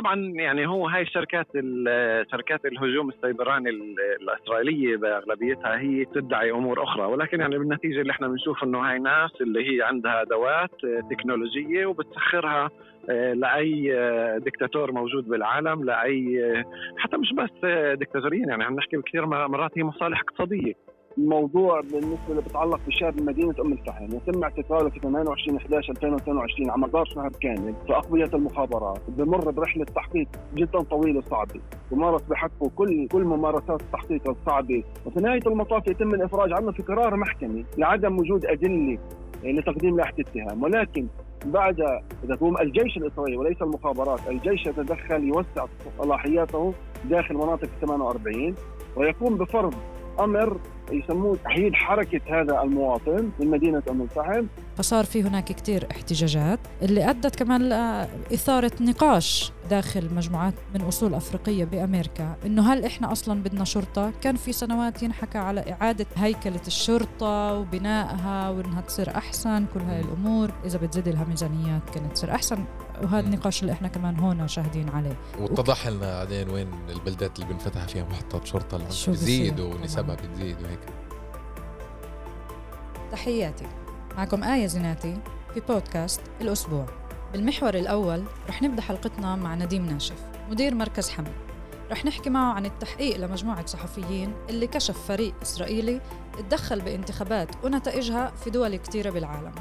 طبعا يعني هو هاي الشركات شركات الهجوم السيبراني الإسرائيلية بأغلبيتها هي تدعي أمور أخرى. ولكن يعني بالنتيجة اللي إحنا بنشوف إنه هاي ناس اللي هي عندها أدوات تكنولوجية وبتسخرها آه، لأي آه، دكتاتور موجود بالعالم لأي آه، حتى مش بس دكتاتوريين يعني عم نحكي كثير مرات هي مصالح اقتصادية. الموضوع بالنسبة اللي بتعلق بشاب مدينة أم الفحم. يتم اعتقاله في 28 11 2022 على مدار شهر كامل في اقضيه المخابرات. بمر برحلة تحقيق جدا طويلة وصعبة ومارس بحقه كل كل ممارسات التحقيق الصعبة. وفي نهاية المطاف يتم الإفراج عنه في قرار محكمي لعدم وجود أدلة لتقديم لائحة اتهام. ولكن بعد تقوم الجيش الإسرائيلي وليس المخابرات، الجيش يتدخل يوسع صلاحياته داخل مناطق 48 ويقوم بفرض أمر يسموه تحييد حركة هذا المواطن من مدينة أم الفحم. فصار في هناك كتير احتجاجات اللي أدت كمان لإثارة نقاش داخل مجموعات من أصول أفريقية بأمريكا إنه هل إحنا أصلا بدنا شرطة؟ كان في سنوات ينحكى على إعادة هيكلة الشرطة وبنائها وإنها تصير أحسن كل هاي الأمور. إذا بتزيد لها ميزانيات كانت تصير أحسن. وهذا النقاش اللي إحنا كمان هون شاهدين عليه. واتضح لنا بعدين وين البلدات اللي بنفتح فيها محطات شرطة بتزيد ونسبها بتزيد وهيك. تحياتي. معكم آية زيناتي في بودكاست الأسبوع. بالمحور الأول رح نبدأ حلقتنا مع نديم ناشف مدير مركز حمل. رح نحكي معه عن التحقيق لمجموعة صحفيين اللي كشف فريق إسرائيلي اتدخل بانتخابات ونتائجها في دول كتيرة بالعالم.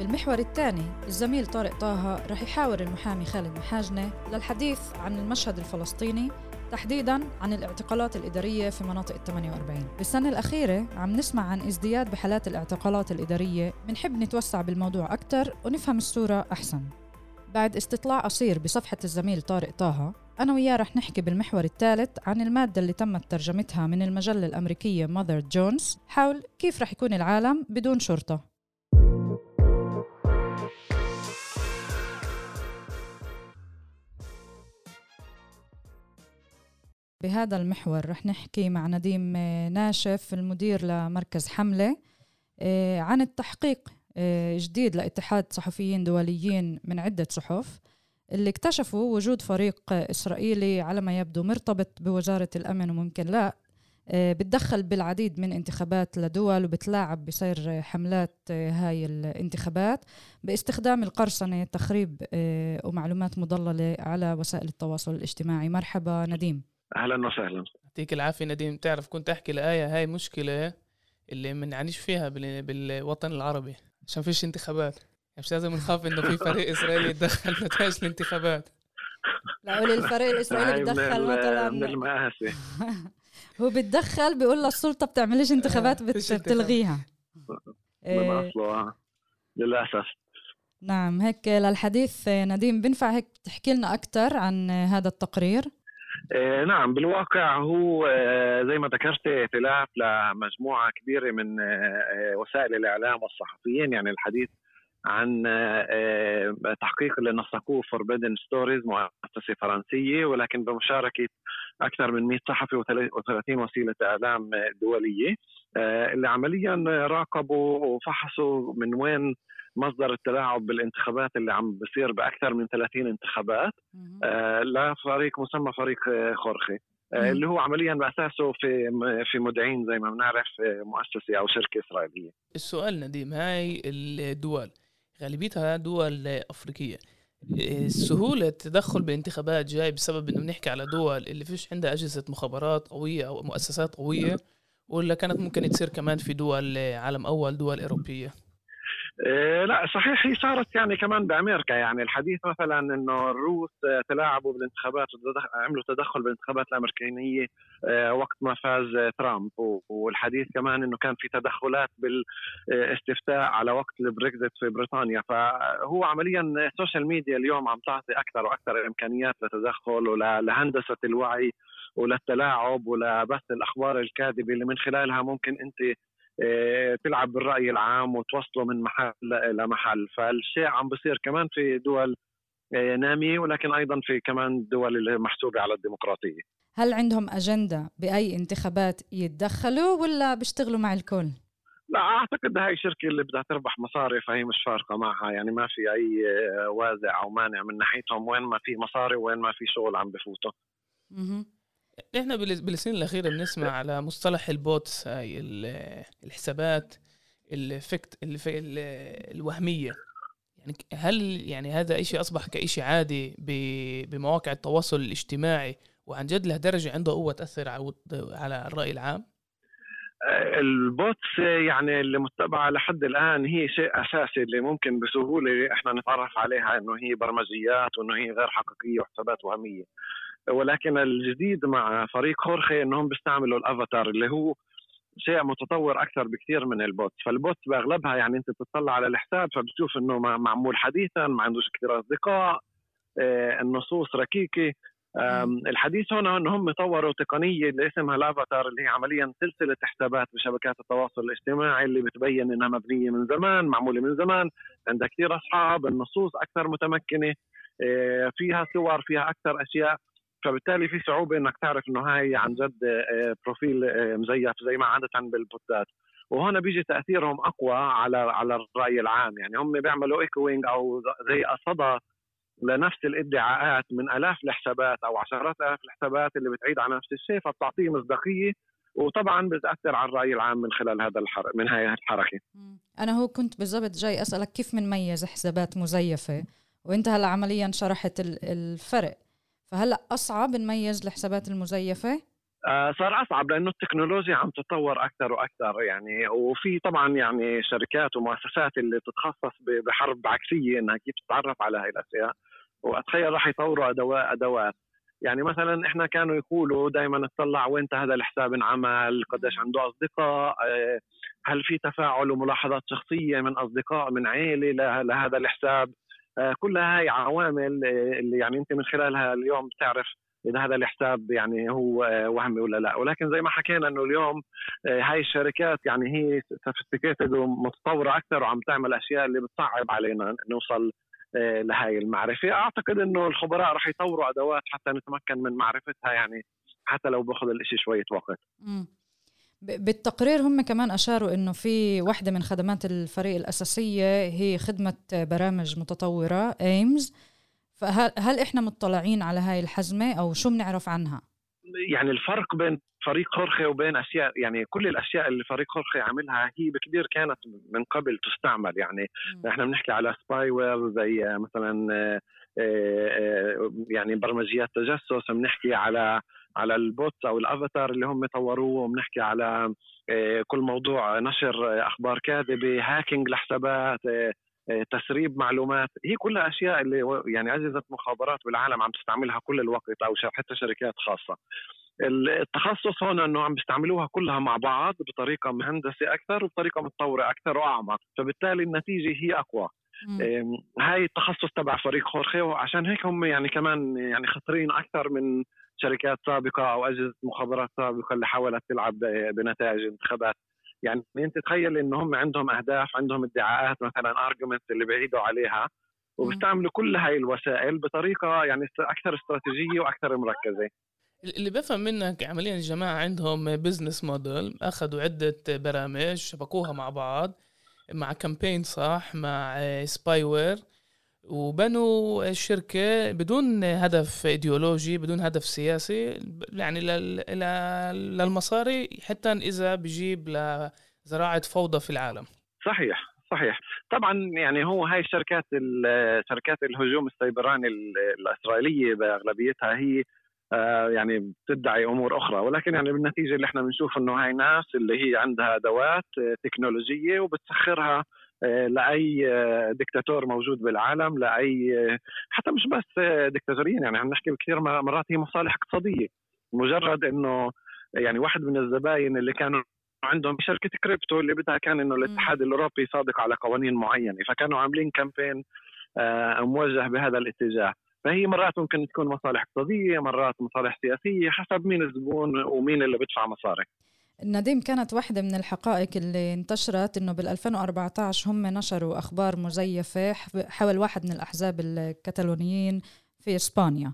بالمحور الثاني الزميل طارق طه رح يحاور المحامي خالد محاجنة للحديث عن المشهد الفلسطيني تحديدا عن الاعتقالات الإدارية في مناطق ال 48 بالسنة الأخيرة عم نسمع عن ازدياد بحالات الاعتقالات الإدارية بنحب نتوسع بالموضوع أكثر ونفهم الصورة أحسن. بعد استطلاع قصير بصفحة الزميل طارق طه أنا وياه رح نحكي بالمحور الثالث عن المادة اللي تمت ترجمتها من المجلة الأمريكية ماذر جونز حول كيف رح يكون العالم بدون شرطة. بهذا المحور رح نحكي مع نديم آه، ناشف المدير لمركز حملة آه، عن التحقيق آه، جديد لاتحاد صحفيين دوليين من عدة صحف اللي اكتشفوا وجود فريق إسرائيلي على ما يبدو مرتبط بوزارة الأمن وممكن لا بتدخل بالعديد من انتخابات لدول وبتلاعب بسير حملات هاي الانتخابات باستخدام القرصنة تخريب ومعلومات مضللة على وسائل التواصل الاجتماعي. مرحبا نديم. أهلا وسهلا. يعطيك العافية نديم تعرف كنت أحكي لآية هاي مشكلة اللي بنعانيش فيها بالوطن العربي عشان فيش انتخابات. يعني مش لازم نخاف إنه في فريق إسرائيلي يتدخل في نتائج الانتخابات. لا قولي الفريق الإسرائيلي بتدخل مثلا من المآسي. هو بتدخل بيقول للسلطه بتعملش انتخابات بتلغيها. من إيه. أصله للأسف. نعم هيك للحديث نديم بنفع هيك تحكي لنا أكثر عن هذا التقرير؟ آه، نعم بالواقع هو آه، زي ما ذكرت ائتلاف لمجموعة كبيرة من آه، وسائل الإعلام والصحفيين يعني الحديث عن تحقيق اللي نسقوه فوربيدن ستوريز مؤسسة فرنسية ولكن بمشاركة أكثر من 100 صحفي و30 وسيلة إعلام دولية. اللي عمليا راقبوا وفحصوا من وين مصدر التلاعب بالانتخابات اللي عم بصير بأكثر من 30 انتخابات. آه لفريق مسمى فريق خورخي آه اللي هو عمليا بأساسه في في مدعين زي ما بنعرف آه، مؤسسة أو شركة إسرائيلية. السؤال نديم هاي الدول غالبيتها دول أفريقية. سهولة التدخل بالانتخابات جاي بسبب إنه بنحكي على دول اللي فيش عندها أجهزة مخابرات قوية أو مؤسسات قوية ولا كانت ممكن تصير كمان في دول عالم أول دول أوروبية؟ إيه لا صحيح هي صارت يعني كمان بأمريكا. يعني الحديث مثلا إنه الروس تلاعبوا بالانتخابات عملوا تدخل بالانتخابات الامريكيه إيه، وقت ما فاز ترامب. والحديث كمان إنه كان في تدخلات بالاستفتاء على وقت البريكزيت في بريطانيا. فهو عمليا ال social media اليوم عم تعطي أكثر وأكثر إمكانيات للتدخل ولهندسه الوعي وللتلاعب ولبث الأخبار الكاذبة اللي من خلالها ممكن أنت آه، تلعب بالرأي العام وتوصله من محل لمحل فالشيء عم بصير كمان في دول آه، ناميه ولكن أيضا في كمان دول اللي محسوبة على الديمقراطية. هل عندهم أجندة بأي انتخابات يتدخلوا ولا بيشتغلوا مع الكل؟ لا أعتقد هاي الشركة اللي بدها تربح مصاري فهي مش فارقة معها. يعني ما في أي وازع أو مانع من ناحيتهم وين ما في مصاري وين ما في شغل عم بفوته إحنا بالسنين الأخيرة بنسمع على مصطلح ال bots هاي الحسابات ال fake الوهمية يعني هل يعني هذا إشي أصبح كإشي عادي بمواقع التواصل الاجتماعي وعن جد له درجة عنده قوة تأثر على الرأي العام؟ ال bots يعني اللي متبعة لحد الآن هي شيء أساسي اللي ممكن بسهولة إحنا نتعرف عليها إنه هي برمجيات وإنه هي غير حقيقية وحسابات وهمية ولكن الجديد مع فريق خورخي إنهم بيستعملوا الأفاتار اللي هو شيء متطور أكثر بكثير من ال bot. فال bot بأغلبها يعني أنت بتطلع على الحساب فبتشوف إنه معمول حديثا ما عندوش كثير أصدقاء آه، النصوص ركيكة. الحديث هنا انه هم طوروا تقنية اللي اسمها الأفاتار اللي هي عمليا سلسلة حسابات بشبكات التواصل الاجتماعي اللي بتبين إنها مبنية من زمان معمولة من زمان. عندها كثير أصحاب النصوص أكثر متمكنة آه، فيها صور فيها أكثر أشياء. فبالتالي في صعوبة إنك تعرف إنه هاي عن جد آه، profile آه، مزيف زي ما عادة بالبوتات وهنا بيجي تأثيرهم أقوى على على الرأي العام. يعني هم بيعملوا ايكوينج أو زي صدى لنفس الإدعاءات من آلاف الحسابات أو عشرات آلاف الحسابات اللي بتعيد على نفس الشيء فبتعطيه مصداقية. وطبعا بتأثر على الرأي العام من خلال هذا الحر... من هاي الحركة. أنا هو كنت بالضبط جاي أسألك كيف بنميز حسابات مزيفة؟ وأنت هلأ عمليا شرحت الفرق. فهلأ أصعب نميز الحسابات المزيفة؟ آه صار أصعب لأنه التكنولوجيا عم تتطور أكثر وأكثر يعني وفي طبعا يعني شركات ومؤسسات اللي تتخصص بحرب عكسية إنها كيف تتعرف على هاي الأشياء وأتخيل راح يطوروا ادوات أدوات. يعني مثلا إحنا كانوا يقولوا دائما نطلع وين هذا الحساب انعمل قديش عنده أصدقاء آه، هل في تفاعل وملاحظات شخصية من أصدقاء من عائله لهذا الحساب؟ كلها هاي عوامل آه، اللي يعني أنت من خلالها اليوم بتعرف إذا هذا الحساب يعني هو آه، وهمي ولا لا. ولكن زي ما حكينا إنه اليوم هاي الشركات يعني هي سوفيستيكيتد ومتطورة أكثر وعم تعمل أشياء اللي بتصعب علينا نوصل لهاي المعرفة. أعتقد إنه الخبراء رح يطوروا أدوات حتى نتمكن من معرفتها يعني حتى لو بأخذ الإشي شوية وقت. بالتقرير هم كمان أشاروا أنه في واحدة من خدمات الفريق الأساسية هي خدمة برامج متطورة AIMS فهل هل إحنا مطلعين على هاي الحزمة أو شو بنعرف عنها؟ يعني الفرق بين فريق خورخي وبين أشياء يعني كل الأشياء اللي فريق خورخي عملها هي بكثير كانت من قبل تستعمل يعني. إحنا بنحكي على spyware زي مثلا آه، آه، يعني برمجيات تجسس بنحكي على على ال bot أو الأفاتار اللي هم طوروه وبنحكي على آه، كل موضوع نشر أخبار كاذبة hacking لحسابات آه، آه، تسريب معلومات هي كلها أشياء اللي يعني اجهزه مخابرات بالعالم عم تستعملها كل الوقت أو حتى شركات خاصة. التخصص هون إنه عم بيستعملوها كلها مع بعض بطريقة مهندسة أكثر وبطريقة متطورة أكثر وأعمق فبالتالي النتيجة هي أقوى. هاي التخصص تبع فريق خورخي وعشان هيك هم يعني كمان يعني خطرين أكثر من شركات سابقة أو أجهزة مخابرات سابقة اللي حاولت تلعب بنتائج الانتخابات يعني أنت تخيل انه هم عندهم أهداف عندهم ادعاءات مثلا argument اللي بيعيدوا عليها وبيستعملوا كل هاي الوسائل بطريقة يعني أكثر استراتيجية وأكثر مركزة. اللي بفهم منك عمليا الجماعة عندهم business model أخذوا عدة برامج شبكوها مع بعض مع campaign صح مع spyware وبنوا الشركة بدون هدف إيديولوجي بدون هدف سياسي يعني للمصاري حتى إذا بجيب لزراعة فوضى في العالم. صحيح صحيح. طبعا يعني هو هاي الشركات شركات الهجوم السيبراني الإسرائيلية بأغلبيتها هي آه، يعني بتدعي أمور أخرى. ولكن يعني بالنتيجة اللي إحنا بنشوف إنه هاي ناس اللي هي عندها أدوات آه، تكنولوجية وبتسخرها لأي دكتاتور موجود بالعالم لأي حتى مش بس دكتاتوريين يعني عم نحكي كثير مرات هي مصالح اقتصادية. مجرد إنه يعني واحد من الزباين اللي كانوا عندهم شركة كريبتو اللي بدها كان إنه الاتحاد الأوروبي صادق على قوانين معينة فكانوا عاملين campaign موجه بهذا الاتجاه. فهي مرات ممكن تكون مصالح اقتصادية مرات مصالح سياسية حسب مين الزبون ومين اللي بدفع مصاري. نديم كانت واحدة من الحقائق اللي انتشرت إنه بال 2014 هم نشروا أخبار مزيفة حول واحد من الأحزاب الكتالونيين في إسبانيا.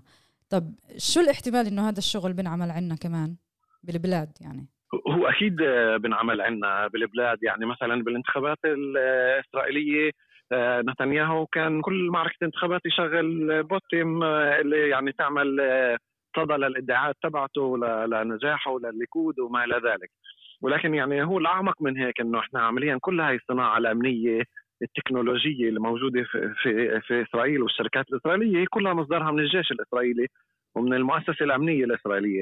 طب شو الاحتمال إنه هذا الشغل بنعمل عنا كمان؟ بالبلاد يعني. هو أكيد بنعمل عندنا بالبلاد. يعني مثلا بالانتخابات الإسرائيلية نتنياهو كان كل معركة انتخابات يشغل بوتيم اللي يعني تعمل صدى للادعاءات تبعته لنجاحه للليكود وما إلى ذلك. ولكن يعني هو الأعمق من هيك إنه إحنا عمليا كل هاي الصناعة الأمنية التكنولوجية اللي موجوده في, في, في إسرائيل والشركات الإسرائيلية كلها مصدرها من الجيش الإسرائيلي ومن المؤسسة الأمنية الإسرائيلية.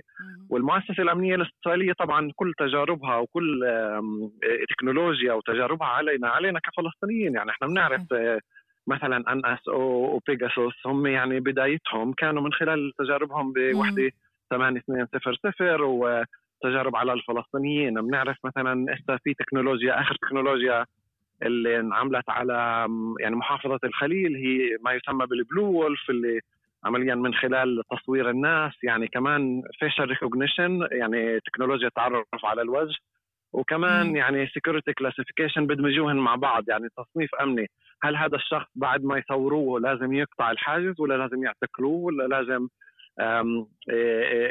والمؤسسة الأمنية الإسرائيلية طبعا كل تجاربها وكل تكنولوجيا وتجاربها علينا علينا كفلسطينيين. يعني إحنا بنعرف مثلا أن أس أو وبيجاسوس هم يعني بدايتهم كانوا من خلال تجاربهم بوحدة 8200 وتجارب على الفلسطينيين. بنعرف مثلا هسه في تكنولوجيا آخر تكنولوجيا اللي انعملت على يعني محافظة الخليل هي ما يسمى بال Blue Wolf اللي عمليا من خلال تصوير الناس. يعني كمان facial recognition يعني تكنولوجيا تعرف على الوجه. وكمان مم. يعني security classification بدمجوهن مع بعض يعني تصنيف أمني. هل هذا الشخص بعد ما يصوروه لازم يقطع الحاجز ولا لازم يعتقلوه ولا لازم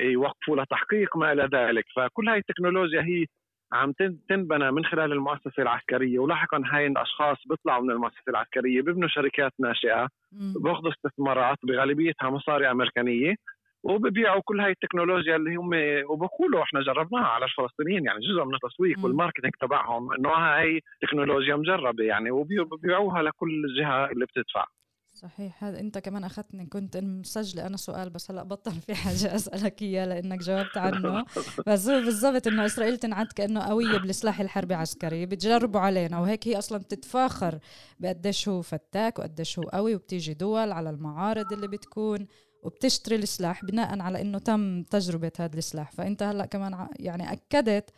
يوقفوا له تحقيق ما إلى ذلك؟ فكل هاي التكنولوجيا هي عم تنبنى من خلال المؤسسة العسكرية. ولاحقا هاي الأشخاص بيطلعوا من المؤسسة العسكرية بيبنوا شركات ناشئة بياخذوا استثمارات بغالبيتها مصاري أمريكانية. وببيعوا كل هاي التكنولوجيا اللي هم وبقولوا إحنا جربناها على الفلسطينيين يعني جزء من التسويق وال marketing تبعهم إنه هاي تكنولوجيا مجربة يعني وبيبيعوها لكل جهة اللي بتدفع. صحيح هذا أنت كمان أخذتني كنت مسجلة أنا سؤال بس هلأ بطل في حاجة أسألك اياه لأنك جاوبت عنه. بس هو بالضبط إنه إسرائيل تنعد كأنه قوية بالسلاح الحربي عسكري بتجربوا علينا وهيك هي أصلا بتتفاخر بقديش هو فتاك وقديش هو قوي وبتيجي دول على المعارض اللي بتكون. وبتشتري السلاح بناء على إنه تم تجربة هذا السلاح. فإنت هلأ كمان يعني أكدت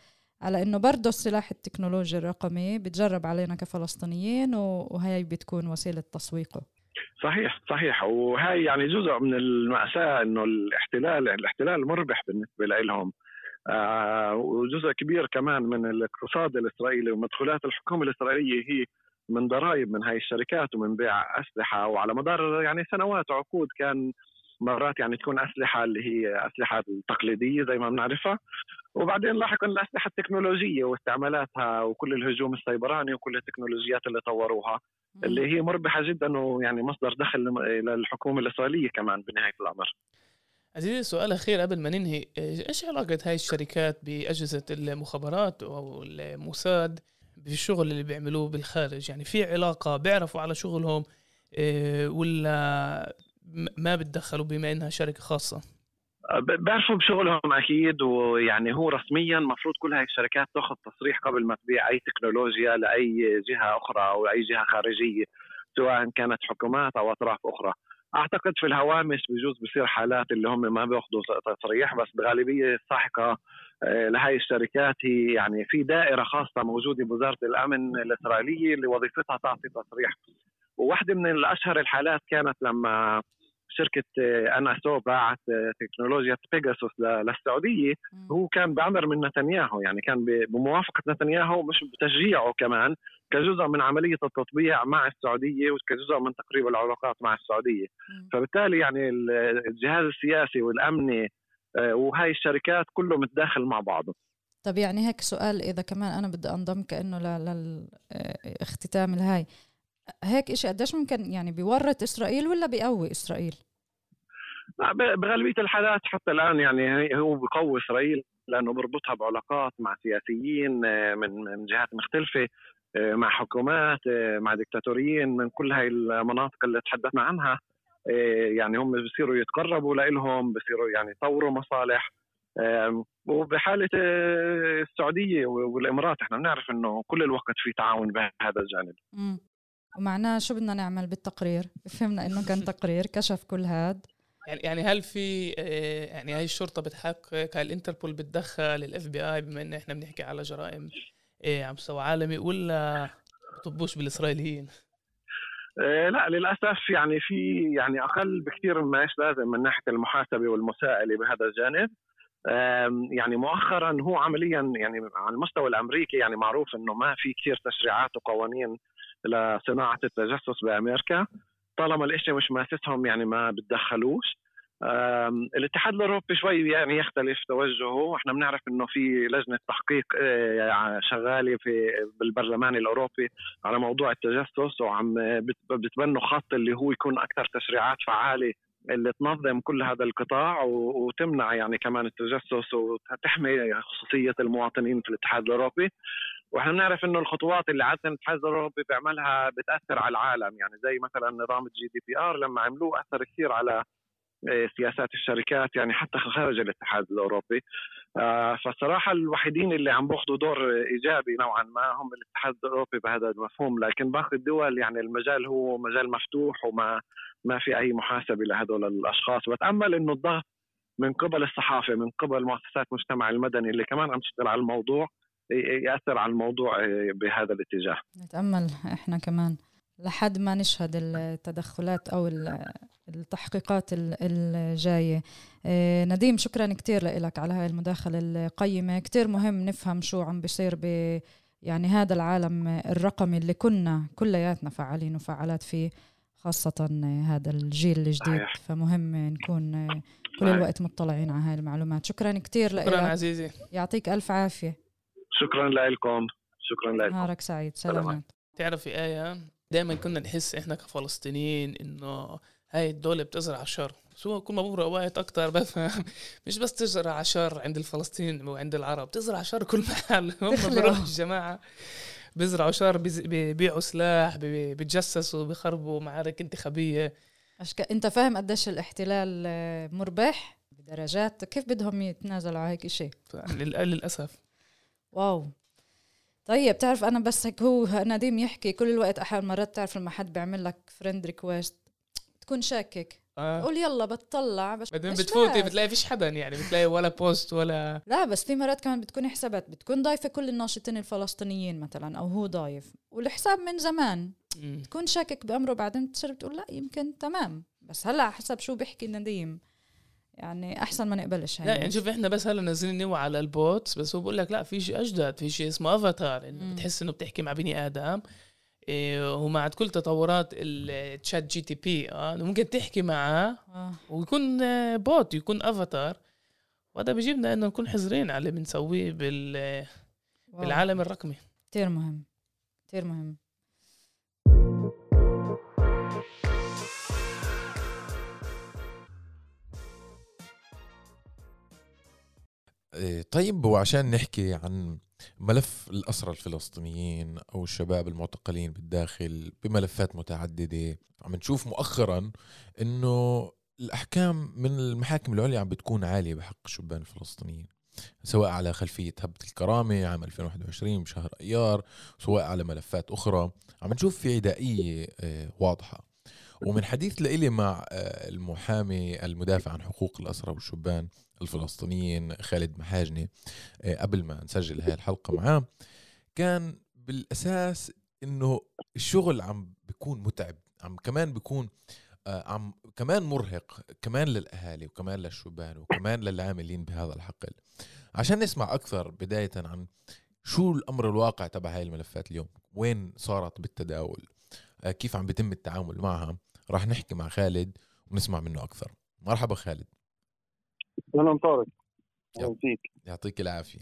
على إنه برضه السلاح التكنولوجي الرقمي بتجرب علينا كفلسطينيين وهي بتكون وسيلة تسويقه. صحيح صحيح. وهي يعني جزء من المأساة إنه الاحتلال الاحتلال مربح بالنسبة لهم آه وجزء كبير كمان من الاقتصاد الإسرائيلي ومدخولات الحكومة الإسرائيلية هي من ضرائب من هاي الشركات ومن بيع أسلحة. وعلى مدار يعني سنوات وعقود كان مرات يعني تكون أسلحة اللي هي أسلحة التقليديه زي ما بنعرفها. وبعدين لاحقا الأسلحة التكنولوجية واستعمالاتها وكل الهجوم السيبراني وكل التكنولوجيات اللي طوروها اللي هي مربحة جدا ويعني مصدر دخل للحكومه الإسرائيلية كمان بنهاية الأمر. عزيزي سؤال أخير قبل ما ننهي. إيش علاقة هاي الشركات بأجهزة المخابرات أو الموساد بالشغل اللي بيعملوه بالخارج؟ يعني في علاقة بيعرفوا على شغلهم إيه، ولا ما بتدخلوا بما إنها شركة خاصة؟ بيعرفوا بشغلهم أكيد ويعني هو رسميا المفروض كل هاي الشركات تأخذ تصريح قبل ما تبيع أي تكنولوجيا لأي جهة أخرى أو أي جهة خارجية سواء كانت حكومات أو أطراف أخرى. أعتقد في الهوامش بجوز بصير حالات اللي هم ما بيأخذوا تصريح بس بغالبية الساحقة آه، لهي الشركات هي يعني في دائرة خاصة موجودة بوزارة الأمن الإسرائيلية اللي وظيفتها تعطي تصريح. وواحدة من الأشهر الحالات كانت لما شركة اناسو باعت تكنولوجيا بيجاسوس للسعودية. هو كان بامر من نتنياهو يعني كان بموافقة نتنياهو مش بتشجيعه كمان كجزء من عملية التطبيع مع السعودية وكجزء من تقريب العلاقات مع السعودية. فبالتالي يعني الجهاز السياسي والأمني آه، وهاي الشركات كله متداخل مع بعضه طب يعني هيك سؤال إذا كمان أنا بدي انضم كانه للاختتام الهاي هيك إشي قديش ممكن يعني بيورط إسرائيل ولا بيقوي إسرائيل؟ بغالبية الحالات حتى الآن يعني هو بقوي إسرائيل لأنه بربطها بعلاقات مع سياسيين آه، من من جهات مختلفة آه، مع حكومات آه، مع دكتاتوريين من كل هاي المناطق اللي تحدثنا عنها. يعني هم بصيروا يتقربوا لهم بصيروا يعني يطوروا مصالح. وبحالة السعودية والإمارات إحنا بنعرف إنه كل الوقت في تعاون بهذا الجانب. ومعناه شو بدنا نعمل بالتقرير؟ فهمنا إنه كان تقرير كشف كل هاد. يعني يعني هل في آه، يعني هاي الشرطة بتحقق هاي الانتربول بتدخل ال FBI بما إن إحنا بنحكي على جرائم آه، على مستوى عالمي ولا بتطبوش بالإسرائيليين؟ آه، لا للأسف يعني في يعني أقل بكثير مما إيش لازم من ناحية المحاسبة والمساءلة بهذا الجانب يعني مؤخرا هو عمليا يعني على المستوى الأمريكي يعني معروف إنه ما في كثير تشريعات وقوانين لصناعة التجسس بأمريكا طالما الإشي مش ماسسهم يعني ما بتدخلوش. الاتحاد الأوروبي شوي يعني يختلف توجهه. إحنا بنعرف إنه في لجنة تحقيق آه، شغالة في بالبرلمان الأوروبي على موضوع التجسس وعم بتبنوا خط اللي هو يكون أكثر تشريعات فعالة اللي تنظم كل هذا القطاع وتمنع يعني كمان التجسس وتحمي خصوصية المواطنين في الاتحاد الأوروبي. وإحنا بنعرف إنه الخطوات اللي عاده الاتحاد الاوروبي بيعملها بتأثر على العالم. يعني زي مثلا نظام ال GDPR لما عملوه أثر كثير على آه، سياسات الشركات يعني حتى خارج الاتحاد الأوروبي. آه، فالصراحه الوحيدين اللي عم باخذوا دور إيجابي نوعا ما هم الاتحاد الأوروبي بهذا المفهوم لكن باقي الدول يعني المجال هو مجال مفتوح وما ما في أي محاسبة لهذول الأشخاص. بتأمل إنه الضغط من قبل الصحافة من قبل مؤسسات المجتمع المدني اللي كمان عم تشتغل على الموضوع يأثر على الموضوع آه، بهذا الاتجاه. نتأمل إحنا كمان. لحد ما نشهد التدخلات أو التحقيقات الجاية. آه، نديم شكرا كثير لك على هاي المداخلة القيمة. كثير مهم نفهم شو عم بيصير ب يعني هذا العالم الرقمي اللي كنا كلياتنا فعالين وفعالات فيه خاصة هذا الجيل الجديد. صحيح. فمهم نكون كل الوقت مطلعين على هاي المعلومات. شكرا كثير لك شكرا عزيزي. يعطيك ألف عافية. شكرا لكم شكرا لكم نهارك سعيد. سلامات. تعرفي آية دائما كنا نحس إحنا كفلسطينيين إنه هاي الدولة بتزرع شر. شو كل ما بمرق وقت أكثر بفهم. مش بس تزرع شر عند الفلسطينيين وعند العرب تزرع شر كل محل. هم بروحوا الجماعة بيزرعوا شر بيبيعوا سلاح بيتجسسوا بيخربوا معارك انتخابية. أشك... أنت فاهم قديش الاحتلال مربح بدرجات كيف بدهم يتنازلوا على هيك شيء للأسف. wow. طيب بتعرف أنا بس هيك هو نديم يحكي كل الوقت أحيانا مرات تعرف لما حد بيعمل لك friend request تكون شاكك. آه. قول يلا بتطلع بس بعدين بتفوتي بتلاقي فيش حدا يعني بتلاقي ولا post ولا لا بس في مرات كمان بتكون حسابات بتكون ضايفة كل الناشطين الفلسطينيين مثلا أو هو ضايف. والحساب من زمان. م. تكون شاكك بأمره بعدين بتصير بتقول لا يمكن تمام. بس هلأ حسب شو بيحكي نديم يعني أحسن ما نقبلش لا يعني شوف إحنا بس هلأ نازلين نوع على ال bots بس هو بقول لك لا في شيء أجدد في شيء اسمه أفاتار انه بتحس إنه بتحكي مع بني آدم. إيه ومع كل تطورات التشات جي تي بي آه ممكن تحكي معه آه. ويكون bot يكون أفاتار. وهذا بيجيبنا إنه نكون حذرين على اللي بنسويه بال بالعالم الرقمي. كثير مهم كثير مهم. طيب وعشان نحكي عن ملف الأسرى الفلسطينيين أو الشباب المعتقلين بالداخل بملفات متعددة عم نشوف مؤخرا إنه الأحكام من المحاكم العليا عم بتكون عالية بحق الشبان الفلسطينيين سواء على خلفية هبة الكرامة عام 2021 بشهر أيار سواء على ملفات أخرى. عم نشوف في عدائية آه، واضحة. ومن حديث لإلي مع آه، المحامي المدافع عن حقوق الأسرى والشبان الفلسطينيين خالد محاجني آه، قبل ما نسجل هاي الحلقة معاه كان بالأساس إنه الشغل عم بيكون متعب عم كمان بيكون آه، عم كمان مرهق كمان للأهالي وكمان للشبان وكمان للعاملين بهذا الحقل. عشان نسمع أكثر بداية عن شو الأمر الواقع تبع هاي الملفات اليوم وين صارت بالتداول كيف عم بيتم التعامل معها راح نحكي مع خالد ونسمع منه أكثر. مرحبا خالد. أهلا طارق. أهلا فيك يعطيك العافية.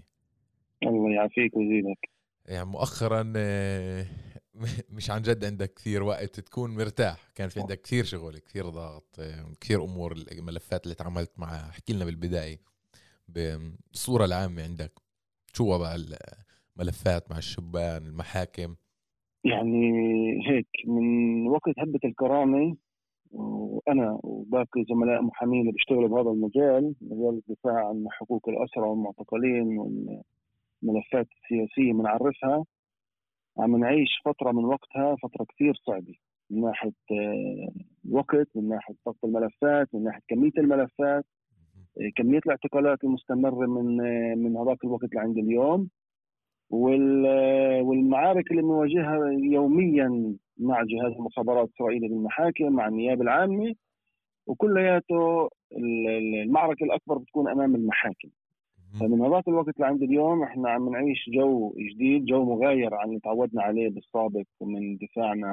الله يعافيك ويزيدك. يعني مؤخرا آه، مش عن جد عندك كثير وقت تكون مرتاح. كان في عندك كثير شغل كثير ضغط آه، كثير أمور الملفات اللي تعاملت معها. احكي لنا بالبداية بالصورة العامة عندك. شو وضع الملفات مع الشبان المحاكم؟ يعني هيك من وقت هبة الكرامة وأنا وباقي زملاء محامين اللي بيشتغلوا بهذا المجال مجال الدفاع عن حقوق الأسرى والمعتقلين والملفات السياسية بنعرفها عم نعيش فترة من وقتها فترة كثير صعبة من ناحية الوقت من ناحية ضغط الملفات من ناحية كمية الملفات كمية الاعتقالات المستمرة من من هذاك الوقت لعند اليوم. والمعارك اللي بنواجهها يوميا مع جهاز المخابرات الاسرائيلي بالمحاكم مع النيابه العامه وكلياته المعركة الأكبر بتكون أمام المحاكم. فمن هذاك الوقت لعند اليوم إحنا عم نعيش جو جديد جو مغاير عن اللي تعودنا عليه بالسابق ومن دفاعنا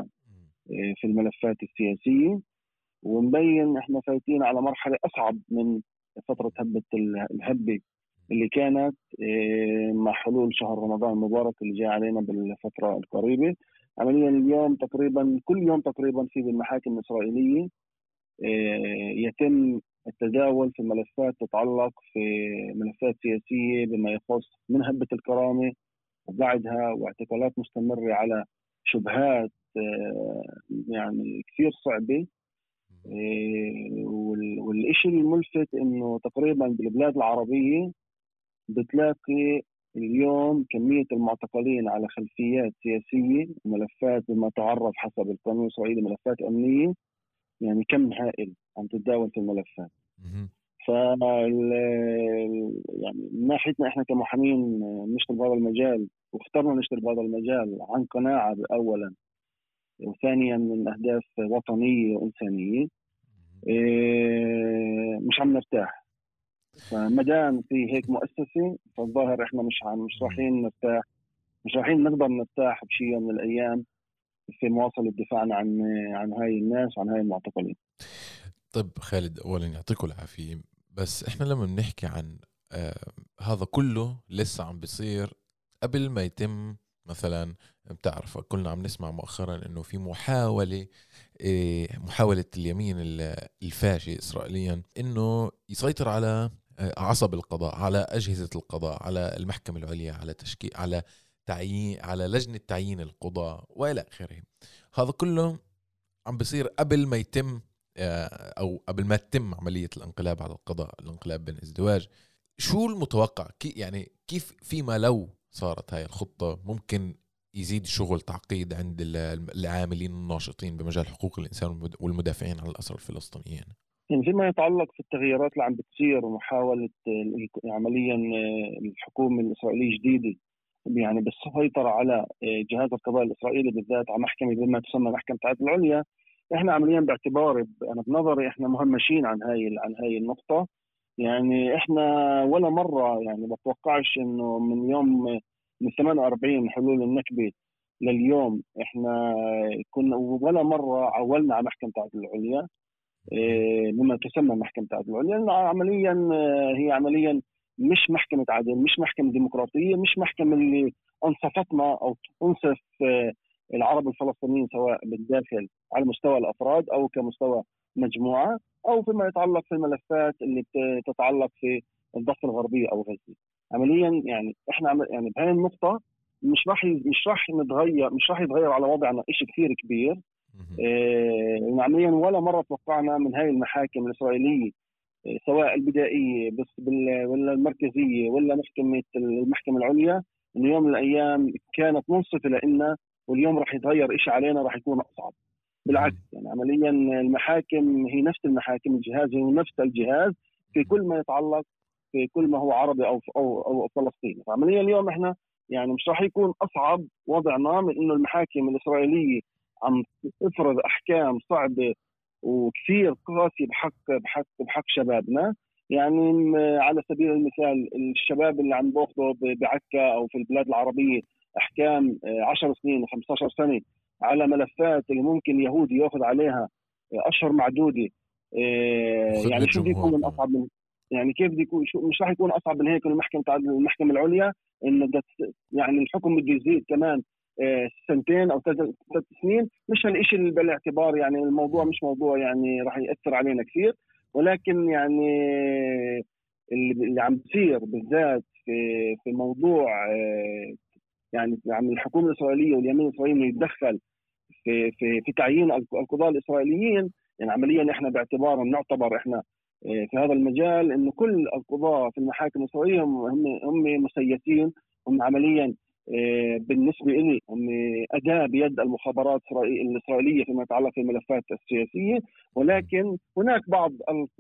آه، في الملفات السياسية. ومبين إحنا فايتين على مرحلة أصعب من فترة هبة الهبة اللي كانت آه، مع حلول شهر رمضان المبارك اللي جاي علينا بالفترة القريبة. عمليا اليوم تقريبا كل يوم تقريبا في بالمحاكم الاسرائيليه آه، يتم التداول في ملفات تتعلق في ملفات سياسية بما يخص من هبة الكرامة وبعدها واعتقالات مستمرة على شبهات آه، يعني كثير صعبة. والشيء الملفت إنه تقريبا بالبلاد العربية بتلاقي اليوم كمية المعتقلين على خلفيات سياسية ملفات بما تعرف حسب القانون الإسرائيلي ملفات أمنية يعني كم هائل عم تتداول في الملفات. ف يعني من ناحيتنا إحنا كمحامين نشتغل بهذا المجال واخترنا نشتغل بهذا المجال عن قناعة اولا وثانيا من أهداف وطنية وإنسانية إيه، مش عم نرتاح. فما دام في هيك مؤسسة فالظاهر إحنا مش عم مش رايحين نرتاح مش رايحين نقدر نرتاح بشيء يوم من الأيام في مواصلة دفاعنا عن عن هاي الناس وعن هاي المعتقلين. طيب خالد اولا يعطيكم العافية بس إحنا لما بنحكي عن آه هذا كله لسه عم بيصير قبل ما يتم مثلا بتعرف كلنا عم نسمع مؤخرا إنه في محاولة آه، محاولة اليمين الفاشي اسرائيليا إنه يسيطر على عصب القضاء على أجهزة القضاء على المحكمة العليا على تشكيل على تعيين على لجنة تعيين القضاء وإلى آخره. هذا كله عم بصير قبل ما يتم آه، أو قبل ما تتم عملية الانقلاب على القضاء الانقلاب بين ازدواج. شو المتوقع؟ كي يعني كيف فيما لو صارت هاي الخطة؟ ممكن يزيد شغل تعقيد عند العاملين الناشطين بمجال حقوق الإنسان والمدافعين عن الأسرى الفلسطينيين. فيما يتعلق في التغييرات اللي عم بتصير ومحاولة عمليا آه، الحكومة الإسرائيلية الجديدة يعني بالسيطرة على آه، جهاز القضاء الإسرائيلي بالذات على محكمة بما تسمى محكمة العدل العليا إحنا عمليا باعتباري أنا بنظري إحنا مهمشين عن هاي عن هاي النقطة. يعني إحنا ولا مرة يعني بتوقعش إنه من يوم من 48 حلول النكبة لليوم إحنا كنا ولا مرة عولنا على محكمة العدل العليا. إيه، بما تسمى محكمة العدل. العليا لأنه عمليا آه، هي عمليا مش محكمة عدل مش محكمة ديمقراطية مش محكمة اللي أنصفتنا أو تنصف آه، العرب الفلسطينيين سواء بالداخل على مستوى الأفراد أو كمستوى مجموعة أو فيما يتعلق في الملفات اللي تتعلق في الضفة الغربية أو غزة. عمليا يعني إحنا يعني بهذه النقطة مش راح مش راح نتغير مش راح يتغير على وضعنا شيء كثير كبير. عمليا ولا مرة توقعنا من هاي المحاكم الإسرائيلية إيه سواء البدائية بس ولا المركزية ولا محكمة المحكمة العليا إنه يوم من الأيام كانت منصفة لنا واليوم راح يتغير شيء علينا راح يكون أصعب. بالعكس يعني عمليا المحاكم هي نفس المحاكم الجهاز هو نفس الجهاز في كل ما يتعلق في كل ما هو عربي أو أو أو فلسطيني. فعمليا اليوم إحنا يعني مش راح يكون أصعب وضعنا من إنه المحاكم الإسرائيلية عم تفرض أحكام صعبة وكثير قاسيه بحق بحق بحق شبابنا. يعني على سبيل المثال الشباب اللي عم باخذوا بعكا أو في البلاد العربية أحكام 10 آه، سنين و15 سنة على ملفات اللي ممكن يهودي ياخذ عليها أشهر معدودة. آه، يعني شو بده يكون اصعب من يعني كيف بده يكون شو مش راح يكون أصعب من هيك المحكمه المحكمة العليا؟ إنه يعني الحكم بده يزيد كمان. آه، سنتين أو ثلاث سنين مش هالشيء بالاعتبار يعني الموضوع مش موضوع يعني راح يأثر علينا كثير. ولكن يعني اللي عم بصير بالذات في في موضوع آه، يعني عم الحكومة الإسرائيلية واليمين الإسرائيلي يتدخل في في في تعيين القضاة الإسرائيليين يعني عمليا إحنا باعتبار نعتبر إحنا آه، في هذا المجال إنه كل القضاة في المحاكم الإسرائيلية هم هم مسيسين هم عمليا آه، بالنسبة لي اداه بيد المخابرات الإسرائيلية فيما يتعلق في الملفات السياسية ولكن هناك بعض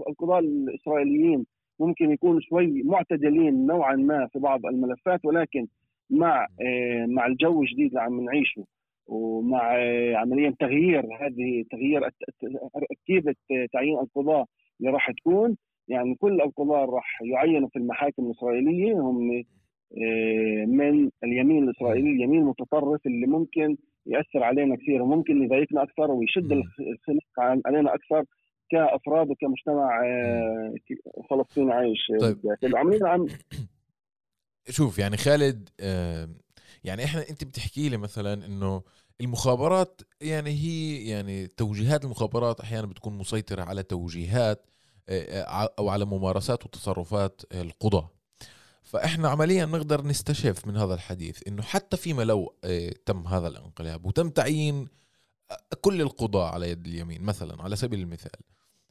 القضاة الإسرائيليين ممكن يكونوا شوي معتدلين نوعا ما في بعض الملفات ولكن مع آه، مع الجو الجديد اللي عم نعيشه ومع آه، عمليا تغيير هذه تغيير تركيبه تعيين القضاة اللي راح تكون يعني كل القضاة راح يعينوا في المحاكم الإسرائيلية هم آه، من اليمين الإسرائيلي اليمين المتطرف اللي ممكن يأثر علينا كثير وممكن يضايقنا أكثر ويشد الخناق علينا أكثر كأفراد وكمجتمع آه، فلسطيني عايش. طيب. عاملين عم شوف يعني خالد يعني إحنا أنت بتحكي لي مثلا إنه المخابرات يعني هي يعني توجيهات المخابرات أحيانا بتكون مسيطرة على توجيهات أو على ممارسات وتصرفات القضاة. فإحنا عمليا نقدر نستشف من هذا الحديث إنه حتى فيما لو تم هذا الانقلاب وتم تعيين كل القضاة على يد اليمين مثلا على سبيل المثال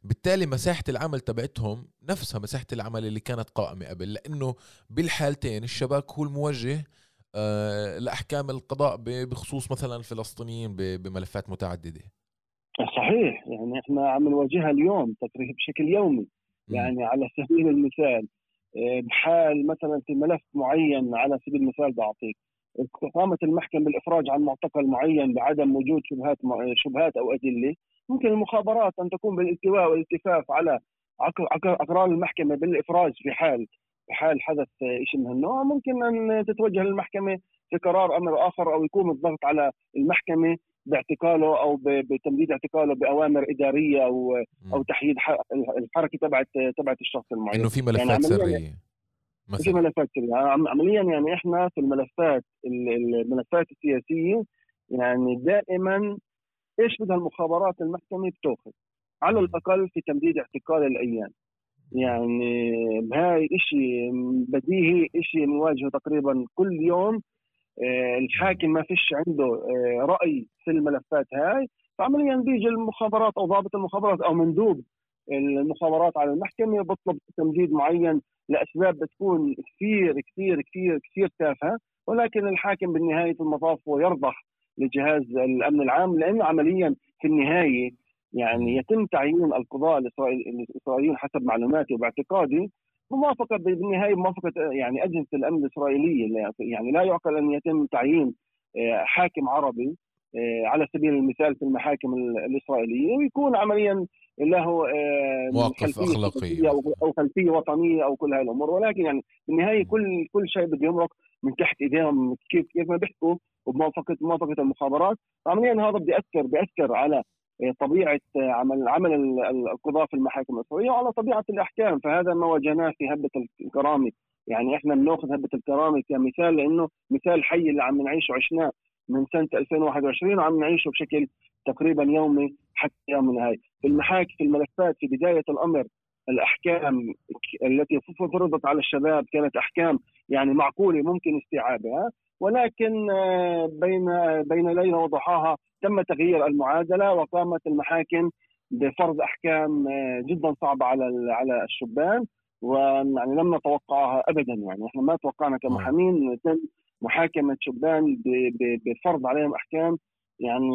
بالتالي مساحة العمل تبعتهم نفسها مساحة العمل اللي كانت قائمة قبل لأنه بالحالتين الشباك هو الموجه آه، لأحكام القضاء بخصوص مثلا الفلسطينيين بملفات متعددة. صحيح يعني إحنا عم نواجهها اليوم تكريه بشكل يومي يعني على سبيل المثال آه، بحال مثلا في ملف معين على سبيل المثال بعطيك. قامت المحكمة بالإفراج عن معتقل معين بعدم وجود شبهات شبهات أو أدلة ممكن المخابرات أن تكون بالالتواء والالتفاف على أقرار المحكمة بالإفراج في حال في حال حدث شيء من النوع ممكن أن تتوجه للمحكمة في قرار أمر آخر أو يكون الضغط على المحكمة. باعتقاله أو بتمديد اعتقاله بأوامر إدارية أو أو تحييد الحركة تبعت تبعت الشخص المعين. إنه في ملفات يعني سرية. مثلا. في ملفات سرية. عمليا يعني إحنا في الملفات الملفات السياسية يعني دائما إيش بدها المخابرات المحكمة؟ بتاخذ على الأقل في تمديد اعتقال الأيام. يعني بهاي شيء بديهي شيء نواجهه تقريبا كل يوم الحاكم ما فيش عنده آه، رأي في الملفات هاي فعمليا بيجي المخابرات أو ضابط المخابرات أو مندوب المخابرات على المحكمة بطلب تمديد معين لأسباب بتكون كثير كثير كثير كثير تافهة ولكن الحاكم بالنهاية المطاف هو يرضخ لجهاز الأمن العام لأنه عمليا في النهاية يعني يتم تعيين القضاء الاسرائيليين حسب معلوماتي وباعتقادي موافقة بالنهاية موافقة يعني أجهزة الأمن الإسرائيلية يعني لا يعقل أن يتم تعيين آه، حاكم عربي آه، على سبيل المثال في المحاكم الإسرائيلية ويكون عمليا له آه، مواقف أخلاقية أو خلفية وطنية أو كل هاي الأمور. ولكن يعني بالنهاية كل كل شيء بده يمرق من تحت إيديهم كيف كيف ما بيحكوا وبموافقة موافقه المخابرات. عمليا هذا بيأثر بيأثر على طبيعة عمل عمل القضاء في المحاكم الاسرائيليه وعلى طبيعة الأحكام. فهذا ما واجهناه في هبة الكرامة. يعني إحنا بنأخذ هبة الكرامة كمثال لأنه مثال حي اللي عم نعيشه عشناه من سنة 2021 وعم نعيشه بشكل تقريبا يومي حتى يومنا هاي في المحاكم في الملفات في بداية الأمر الأحكام التي فرضت على الشباب كانت أحكام يعني معقولة ممكن استيعابها. ولكن آه، بين بين ليله وضحاها تم تغيير المعادلة وقامت المحاكم بفرض أحكام آه، جدا صعبة على على الشبان. ويعني لم نتوقعها ابدا يعني. إحنا ما توقعنا كمحامين. يتم محاكمة شبان بفرض عليهم أحكام يعني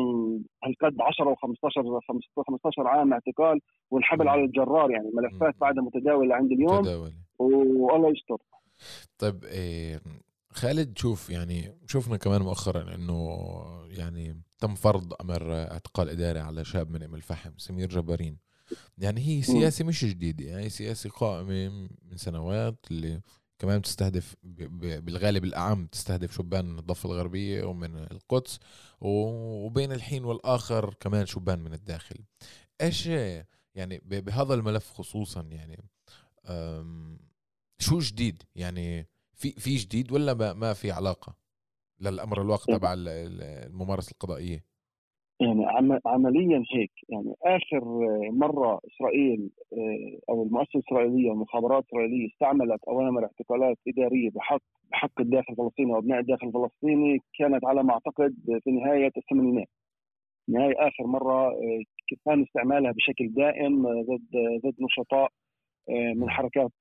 هالقد 10 و15 15 عام اعتقال والحبل على الجرار يعني ملفات بعدها متداولة عند اليوم. متداولة. والله يستر. طيب إيه خالد شوف يعني شفنا كمان مؤخرا إنه يعني تم فرض أمر اعتقال اداري على شاب من أم الفحم سمير جبارين. يعني هي سياسة مش جديدة يعني سياسة قائمة من سنوات اللي كمان بتستهدف بالغالب الأعم تستهدف شبان من الضفة الغربية ومن القدس وبين الحين والآخر كمان شبان من الداخل. إيش يعني بهذا الملف خصوصا يعني شو جديد؟ يعني في في جديد ولا ما, ما في علاقة للأمر الواقع تبع الممارسة القضائية؟ يعني عمليا هيك يعني آخر مرة إسرائيل آه، أو المؤسسة الإسرائيلية والمخابرات الإسرائيلية استعملت أوامر اعتقالات إدارية بحق بحق الداخل الفلسطيني وابناء الداخل الفلسطيني كانت على ما أعتقد في نهاية الثمانينات. نهاية آخر مرة آه، كان استعمالها بشكل دائم ضد ضد نشطاء آه، من حركات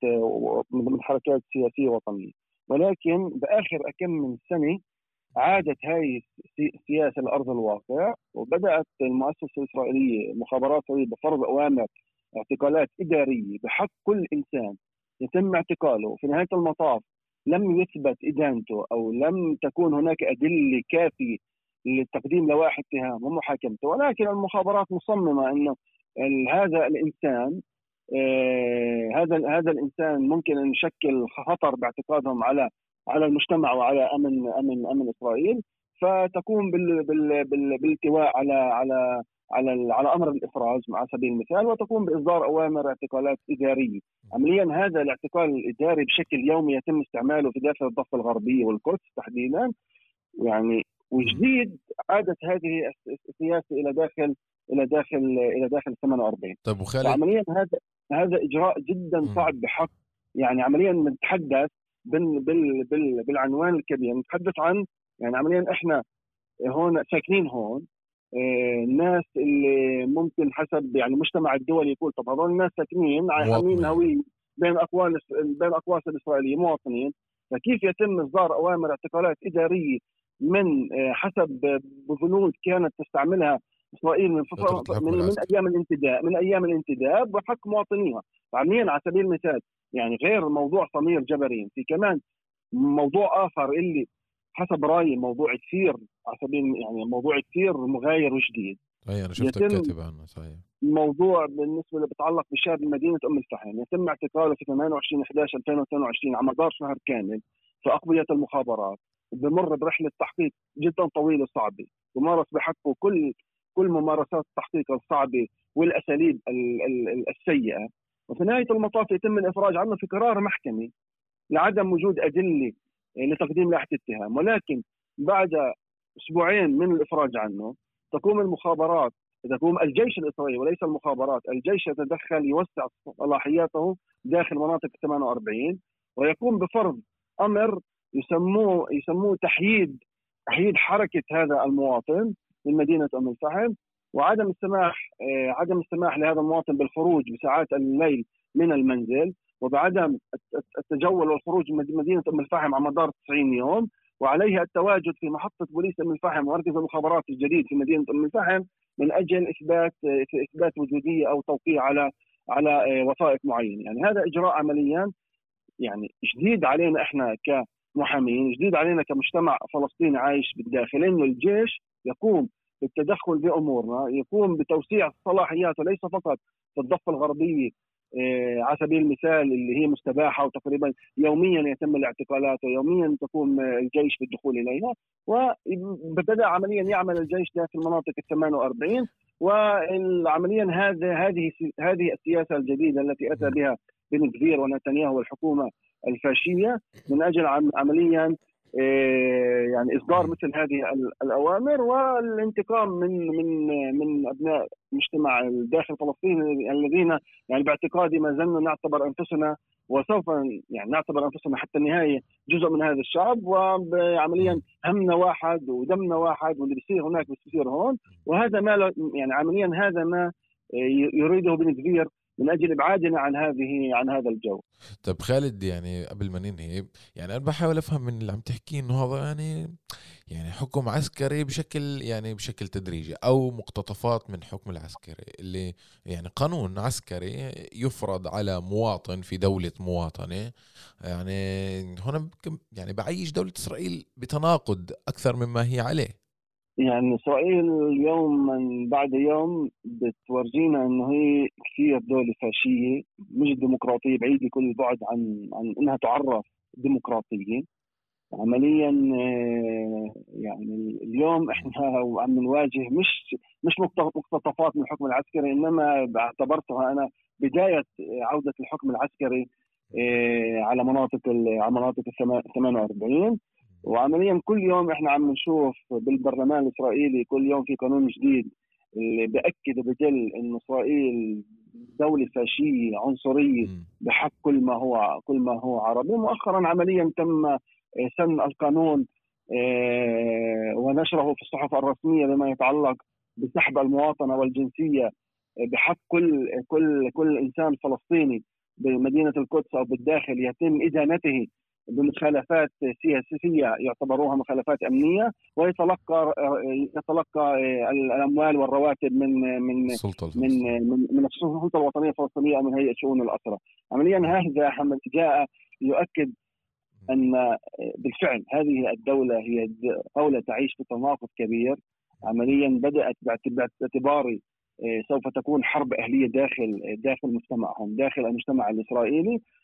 من حركات سياسية وطنية. ولكن بآخر كم من سنة عادت هاي السياسة لارض الواقع وبدأت المؤسسة الإسرائيلية المخابرات الاسرائيليه بفرض أوامر اعتقالات إدارية بحق كل إنسان يتم اعتقاله. في نهاية المطاف لم يثبت إدانته أو لم تكون هناك أدلة كافية لتقديم لوائح اتهام ومحاكمته. ولكن المخابرات مصممة إنه هذا الإنسان آه هذا هذا الإنسان ممكن أن يشكل خطر باعتقادهم على على المجتمع وعلى أمن أمن أمن إسرائيل فتقوم بال بال بال بالالتواء على على على على أمر الافراج على سبيل المثال وتقوم بإصدار أوامر اعتقالات إدارية. عمليا هذا الاعتقال الإداري بشكل يومي يتم استعماله في داخل الضفة الغربية والقدس تحديدا. يعني وجديد عادت هذه السياسة إلى داخل إلى داخل إلى داخل 48 طيب وخالد؟ عمليا هذا هذا إجراء جدا صعب بحق. يعني عمليا نتحدث بال بال بال بالعنوان الكبير. نتحدث عن يعني عمليا إحنا هون ساكنين هون آه، الناس اللي ممكن حسب يعني المجتمع الدولي يقول طب هذول الناس ساكنين عاملين هوية بين أقوال بين اقواس الإسرائيلية مواطنين. فكيف يتم إصدار أوامر اعتقالات إدارية من آه، حسب بنود كانت تستعملها إسرائيل من من, من أيام الانتداب من أيام الانتداب وحق مواطنيها. عمليا على سبيل المثال يعني غير موضوع صمير جبرين في كمان موضوع آخر اللي حسب رأيي موضوع كثير على سبيل يعني موضوع كثير مغاير وجديد أي أنا شفتك كاتب عنه صحيح. موضوع بالنسبة اللي بتعلق بشاب مدينة أم الفحم. يتم اعتقاله في 28 11 2022 على مدار شهر كامل في اقضيه المخابرات. بمر برحلة تحقيق جدا طويلة وصعبة ومارس بحقه كل كل ممارسات التحقيق الصعبة والأساليب السيئة. وفي نهاية المطاف يتم الإفراج عنه في قرار محكمة لعدم وجود أدلة لتقديم لائحة اتهام. ولكن بعد أسبوعين من الإفراج عنه تقوم المخابرات تقوم الجيش الإسرائيلي وليس المخابرات، الجيش يتدخل يوسع صلاحياته داخل مناطق 48 ويقوم بفرض أمر يسموه يسموه تحييد تحييد حركة هذا المواطن. من مدينه أم الفحم وعدم السماح آه، عدم السماح لهذا المواطن بالخروج بساعات الليل من المنزل وبعدم التجول والخروج من مدينة أم الفحم على مدار 90 يوم وعليها التواجد في محطة بوليس أم الفحم ومركز المخابرات الجديد في مدينة أم الفحم من أجل إثبات في إثبات وجودية أو توقيع على على آه، وثائق معينه، يعني هذا إجراء عمليا يعني جديد علينا إحنا كمحامين، جديد علينا كمجتمع فلسطيني عايش بالداخل إنه الجيش يقوم بالتدخل بأمورنا، يقوم بتوسيع الصلاحيات وليس فقط في الضفة الغربية آه، على سبيل المثال اللي هي مستباحة وتقريبا يوميا يتم الاعتقالات ويوميا تقوم الجيش بالدخول إليها وبدأ عمليا يعمل الجيش داخل مناطق ال 48 وعمليا هذا هذه هذه السياسة الجديدة التي أتى بها بن كفير ونتنياهو والحكومة الفاشية من أجل عمليا آه، يعني إصدار مثل هذه الأوامر والانتقام من من من أبناء مجتمع الداخل فلسطين الذين يعني باعتقادي ما زلنا نعتبر أنفسنا وسوف يعني نعتبر أنفسنا حتى النهاية جزء من هذا الشعب وعمليا همنا واحد ودمنا واحد واللي بيصير هناك بيصير هون وهذا ما يعني عمليا هذا ما يريده بن كبير من أجل إبعادنا عن هذه عن هذا الجو. طيب خالد يعني قبل ما ننهي يعني أنا بحاول أفهم من اللي عم تحكيه إنه هذا يعني يعني حكم عسكري بشكل يعني بشكل تدريجي أو مقتطفات من حكم العسكري اللي يعني قانون عسكري يفرض على مواطن في دولة مواطنة يعني هنا يعني بعيش دولة إسرائيل بتناقض أكثر مما هي عليه يعني إسرائيل اليوم من بعد يوم بتورجينا إنه هي كثير دولة فاشية مش ديمقراطية بعيده كل البعد عن عن إنها تعرف ديمقراطية. عمليا آه، يعني اليوم إحنا عم نواجه مش مش مقتطفات من الحكم العسكري إنما اعتبرتها أنا بداية عودة الحكم العسكري آه، على مناطق على مناطق ال 48 وعمليا كل يوم إحنا عم نشوف بالبرلمان الإسرائيلي كل يوم في قانون جديد اللي بأكد وبدل إنه إسرائيل دولة فاشية عنصرية بحق كل ما هو كل ما هو عربي. مؤخرا عمليا تم آه، سن القانون آه، ونشره في الصحف الرسمية بما يتعلق بسحب المواطنة والجنسية آه، بحق كل كل كل إنسان فلسطيني بمدينة القدس أو بالداخل يتم ادانته بمخالفات سياسية يعتبروها مخالفات أمنية ويتلقى يتلقى الأموال والرواتب من من من من, من السلطة الوطنية الفلسطينية أو من هيئه شؤون الاسرى. عمليا هذا جاء يؤكد أن بالفعل هذه الدولة هي دولة تعيش في تناقض كبير. عمليا بدأت باعتباري سوف تكون حرب أهلية داخل داخل مجتمعهم داخل المجتمع الإسرائيلي. آه،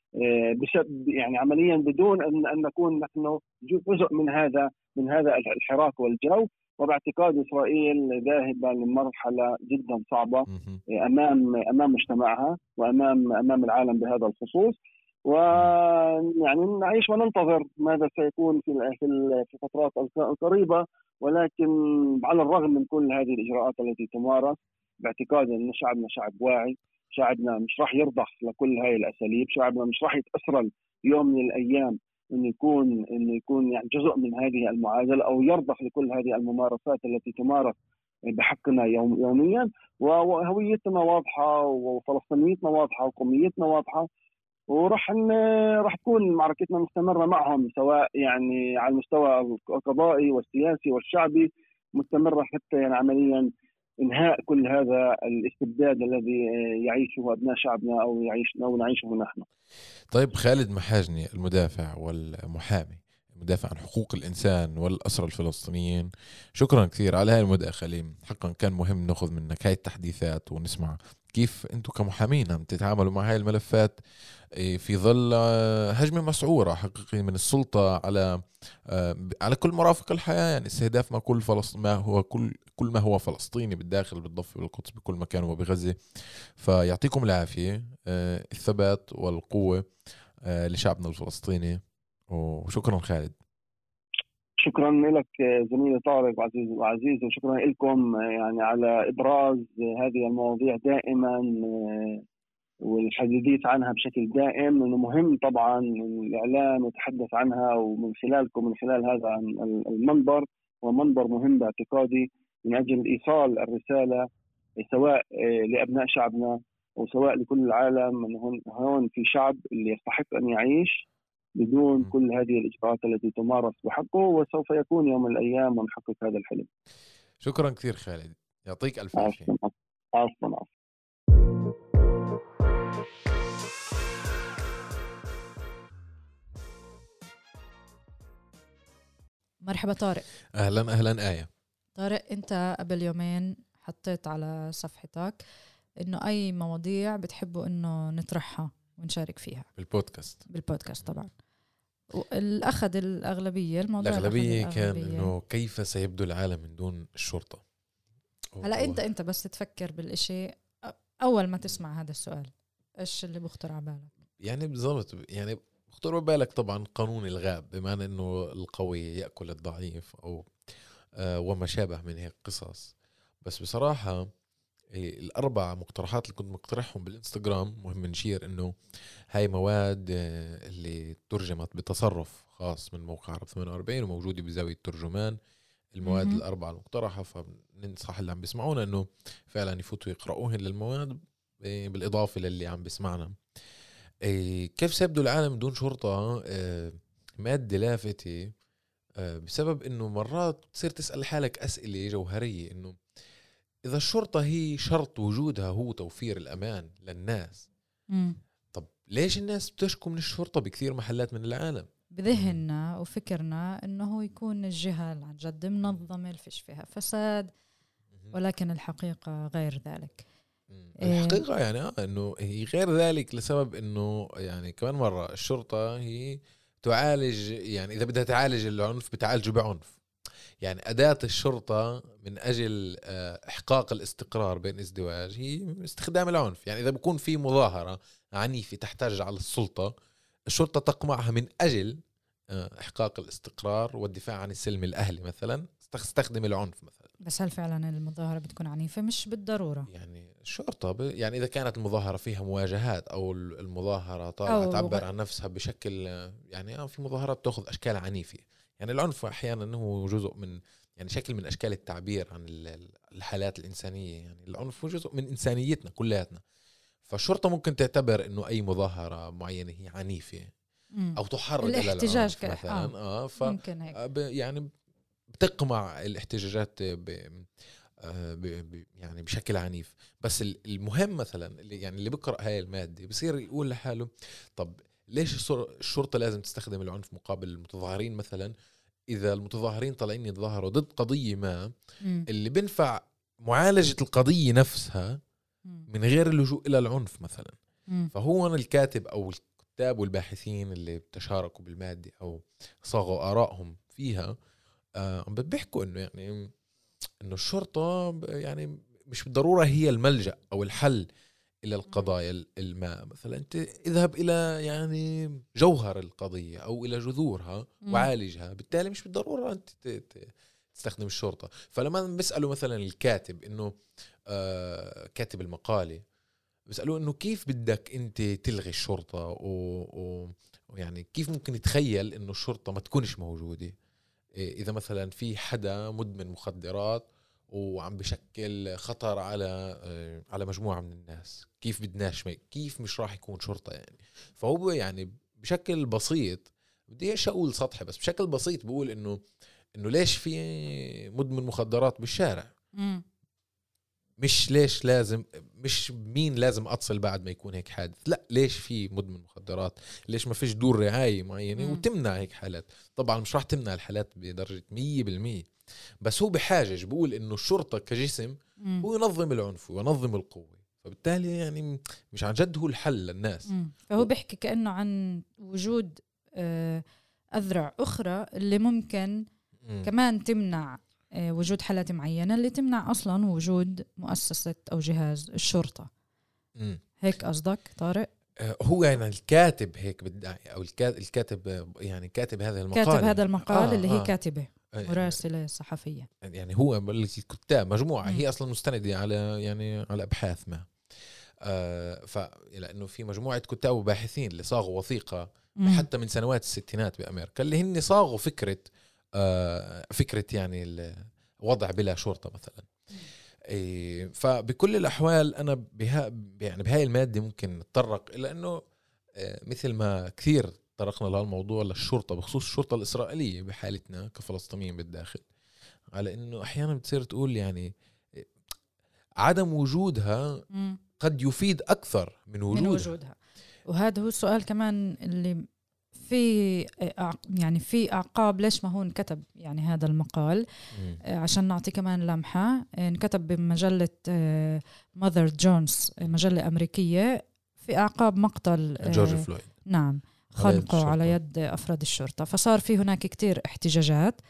يعني عمليا بدون ان أن نكون نحن جزء من هذا من هذا الحراك والجو. وباعتقاد إسرائيل ذاهبة لمرحلة جدا صعبة. امام أمام مجتمعها وامام أمام العالم بهذا الخصوص. ويعني نعيش وننتظر ماذا سيكون في في ال- في الفترات الق- القريبة. ولكن على الرغم من كل هذه الإجراءات التي تمارس باعتقادي أن شعبنا شعب واعي. شعبنا مش راح يرضخ لكل هاي الأساليب شعبنا مش راح يتأثر يوم من الأيام إنه يكون إنه يكون يعني جزء من هذه المعادلة أو يرضخ لكل هذه الممارسات التي تمارس بحقنا يوم يوميا وهويتنا واضحة وفلسطينيتنا واضحة وقوميتنا واضحة وراح. راح تكون معركتنا مستمرة معهم سواء يعني على المستوى القضائي والسياسي والشعبي مستمرة حتى يعني عمليا إنهاء كل هذا الاستبداد الذي يعيشه أبناء شعبنا أو يعيش أو نعيشه نحن. طيب خالد محاجني المدافع والمحامي المدافع عن حقوق الإنسان والأسرى الفلسطينيين شكرا كثير على هاي المداخلة حقا كان مهم نأخذ منك هاي التحديثات ونسمع كيف أنتم كمحامين عم تتعاملوا مع هاي الملفات؟ إيه، في ظل آه، هجمة مسعورة حقيقية من السلطة على آه، على كل مرافق الحياة. يعني استهداف ما كل فلسط ما هو كل كل ما هو فلسطيني بالداخل بالضفة بالقدس بكل مكان وبغزة. فيعطيكم العافية آه، الثبات والقوة آه، لشعبنا الفلسطيني. وشكرا خالد. شكرا لك زميلي طارق وعزيز وعزيز وشكرا لكم يعني على إبراز هذه المواضيع دائما والحديث عنها بشكل دائم. إنه مهم طبعا الاعلام يتحدث عنها ومن خلالكم من خلال هذا المنبر هو منبر مهم باعتقادي من أجل إيصال الرسالة سواء لأبناء شعبنا وسواء لكل العالم انه هون في شعب اللي يستحق أن يعيش. بدون كل هذه الإجراءات التي تمارس بحقه وسوف يكون يوم من الأيام ونحقق هذا الحلم. شكرا كثير خالد. يعطيك ألف عافية. عفوا عفوا. مرحبا طارق. أهلا أهلا آية. طارق أنت قبل يومين حطيت على صفحتك إنه أي مواضيع بتحبوا إنه نطرحها. ونشارك فيها. بالبودكاست. بالبودكاست طبعا. الاخذ الأغلبية الموضوع الأغلبية كان إنه كيف سيبدو العالم من دون الشرطة؟ هلا انت أنت بس تفكر بالإشي. أول ما تسمع هذا السؤال إيش اللي بخطر على بالك؟ يعني بالضبط يعني بخطر ببالك طبعا قانون الغاب بمعنى إنه القوي يأكل الضعيف أو آه وما شابه من هيك قصص. بس بصراحة الأربع مقترحات اللي كنت مقترحهم بالإنستغرام مهم نشير إنه هاي مواد اللي ترجمت بتصرف خاص من موقع عرب 48 وموجودة بزاوية ترجمان المواد الأربعة المقترحة فننصح اللي عم بيسمعونا إنه فعلا يفوتوا يقرأوهن للمواد بالإضافة للي عم بيسمعنا. كيف سيبدو العالم بدون شرطة؟ مادة لافتة بسبب إنه مرات تصير تسأل حالك أسئلة جوهرية إنه إذا الشرطة هي شرط وجودها هو توفير الأمان للناس م. طب ليش الناس بتشكو من الشرطة بكثير محلات من العالم؟ بذهننا وفكرنا إنه يكون الجهة عن جد منظمة فيش فيها فساد ولكن الحقيقة غير ذلك. الحقيقة يعني آه إنه هي غير ذلك لسبب إنه يعني كمان مرة الشرطة هي تعالج يعني إذا بدها تعالج العنف بتعالجه بعنف. يعني أداة الشرطة من أجل إحقاق الاستقرار بين ازدواج هي استخدام العنف. يعني إذا بكون في مظاهرة عنيفة تحتاج على السلطة الشرطة تقمعها من أجل إحقاق الاستقرار والدفاع عن السلم الأهلي مثلا تستخدم العنف مثلا. بس هل فعلا المظاهرة بتكون عنيفة؟ مش بالضرورة. يعني الشرطة ب... يعني إذا كانت المظاهرة فيها مواجهات أو المظاهرة طالعة تعبر عن نفسها بشكل يعني آه في مظاهرات تأخذ أشكال عنيفة. يعني العنف أحيانا هو جزء من يعني شكل من أشكال التعبير عن الحالات الإنسانية. يعني العنف هو جزء من إنسانيتنا كلياتنا. فالشرطة ممكن تعتبر إنه أي مظاهرة معينة هي عنيفة أو تحرض الاحتجاج إلى مثلا. آه, آه ف ممكن هيك. يعني بتقمع الاحتجاجات ب ب يعني بشكل عنيف. بس المهم مثلا اللي يعني اللي بيقرا هاي المادة بصير يقول لحاله طب ليش الشرطة لازم تستخدم العنف مقابل المتظاهرين مثلا إذا المتظاهرين طالعين يتظاهروا ضد قضية ما م. اللي بنفع معالجة القضية نفسها من غير اللجوء إلى العنف مثلا م. فهو الكاتب أو الكتاب والباحثين اللي تشاركوا بالمادة أو صاغوا آرائهم فيها آه بيحكوا إنه يعني إنه الشرطة يعني مش بالضرورة هي الملجأ أو الحل إلى القضايا ال- الماء مثلا. أنت اذهب إلى يعني جوهر القضية أو إلى جذورها. وعالجها. بالتالي مش بالضرورة أنت تستخدم الشرطة. فلما بيسالوا مثلا الكاتب إنه آه كاتب المقالة بيسالوه إنه كيف بدك أنت تلغي الشرطة؟ و... و... ويعني كيف ممكن يتخيل إنه الشرطة ما تكونش موجودة؟ إيه، إذا مثلا في حدا مدمن مخدرات وعم بشكل خطر على آه، على مجموعة من الناس. كيف بدناش كيف مش راح يكون شرطة يعني؟ فهو يعني بشكل بسيط بدي إيش أقول سطحي بس بشكل بسيط بقول إنه إنه ليش في مدمن مخدرات بالشارع؟ مم. مش ليش لازم مش مين لازم أتصل بعد ما يكون هيك حادث لا ليش في مدمن مخدرات ليش ما فيش دور رعاية معينة مم. وتمنع هيك حالات طبعا مش راح تمنع الحالات مية بالمية بس هو بحاجج بقول إنه الشرطة كجسم مم. هو ينظم العنف وينظم القوة فبالتالي يعني مش عن جد هو الحل للناس مم. فهو بيحكي كأنه عن وجود آه، أذرع أخرى اللي ممكن مم. كمان تمنع وجود حالات معينة اللي تمنع أصلا وجود مؤسسة أو جهاز الشرطة مم. هيك قصدك طارق؟ آه، هو يعني الكاتب هيك بدعي أو الكا- الكاتب آه، يعني كاتب هذا المقال كاتب هذا المقال آه، اللي هي آه. كاتبة آه، مراسلة صحفية يعني هو بقول لك الكتاب مجموعة مم. هي أصلا مستندة على يعني على أبحاث ما آه ف لأنه في مجموعة كتاب وباحثين اللي صاغوا وثيقة. حتى من سنوات الستينات بأمريكا اللي هن صاغوا فكرة آه فكرة يعني الوضع بلا شرطة مثلا. إيه فبكل الأحوال أنا بها يعني بهاي المادة ممكن نتطرق إلى إنه آه، مثل ما كثير طرقنا لهالموضوع للشرطة بخصوص الشرطة الإسرائيلية بحالتنا كفلسطينيين بالداخل على إنه أحيانا بتصير تقول يعني آه، عدم وجودها. قد يفيد أكثر من وجودها, من وجودها. وهذا هو السؤال كمان اللي في أع- يعني في أعقاب ليش ما هو انكتب يعني هذا المقال. آه، عشان نعطي كمان لمحة آه، انكتب بمجلة ماذر جونز مجلة أمريكية في أعقاب مقتل آه، جورج فلويد نعم على يد خنقه. على يد أفراد الشرطة فصار في هناك كتير احتجاجات.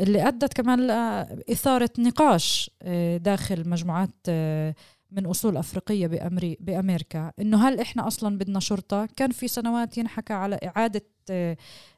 اللي أدت كمان لإثارة نقاش آه، داخل مجموعات آه، من أصول أفريقية بأمري بأمريكا إنه هل إحنا أصلا بدنا شرطة كان في سنوات ينحكى على إعادة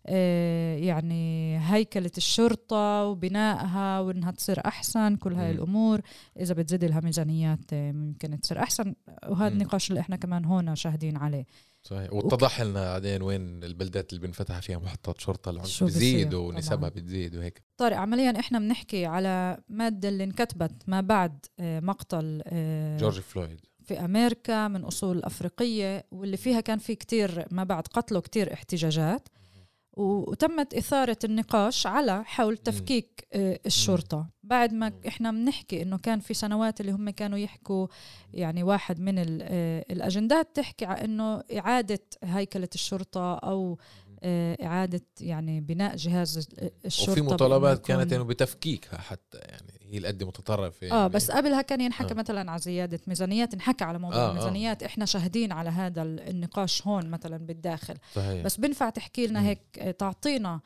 آه، يعني هيكلة الشرطة وبنائها وإنها تصير أحسن كل هاي مم. الأمور إذا بتزيد لها ميزانيات آه، ممكن تصير أحسن وهذا. النقاش اللي إحنا كمان هون شاهدين عليه صحيح. واتضح لنا بعدين وين البلدات اللي بنفتح فيها محطات شرطة العنف طبعاً. ونسبها بتزيد وهيك. طارق عمليا إحنا بنحكي على مادة اللي انكتبت ما بعد آه، مقتل آه، جورج فلويد. في أمريكا من أصول أفريقية واللي فيها كان في كتير ما بعد قتله كتير احتجاجات. وتمت إثارة النقاش على حول تفكيك آه، الشرطة. بعد ما مم. إحنا بنحكي إنه كان في سنوات اللي هم كانوا يحكوا يعني واحد من آه، الأجندات تحكي على إنه إعادة هيكلة الشرطة أو آه، إعادة يعني بناء جهاز الشرطة وفي مطالبات كانت إنه بتفكيكها حتى يعني هي القد متطرفة آه يعني. بس قبلها كان ينحكى آه. مثلا على زيادة ميزانيات انحكى على موضوع آه، آه آه. الميزانيات إحنا شاهدين على هذا ال- النقاش هون مثلا بالداخل صحيح بس بنفع تحكي لنا. هيك آه، تعطينا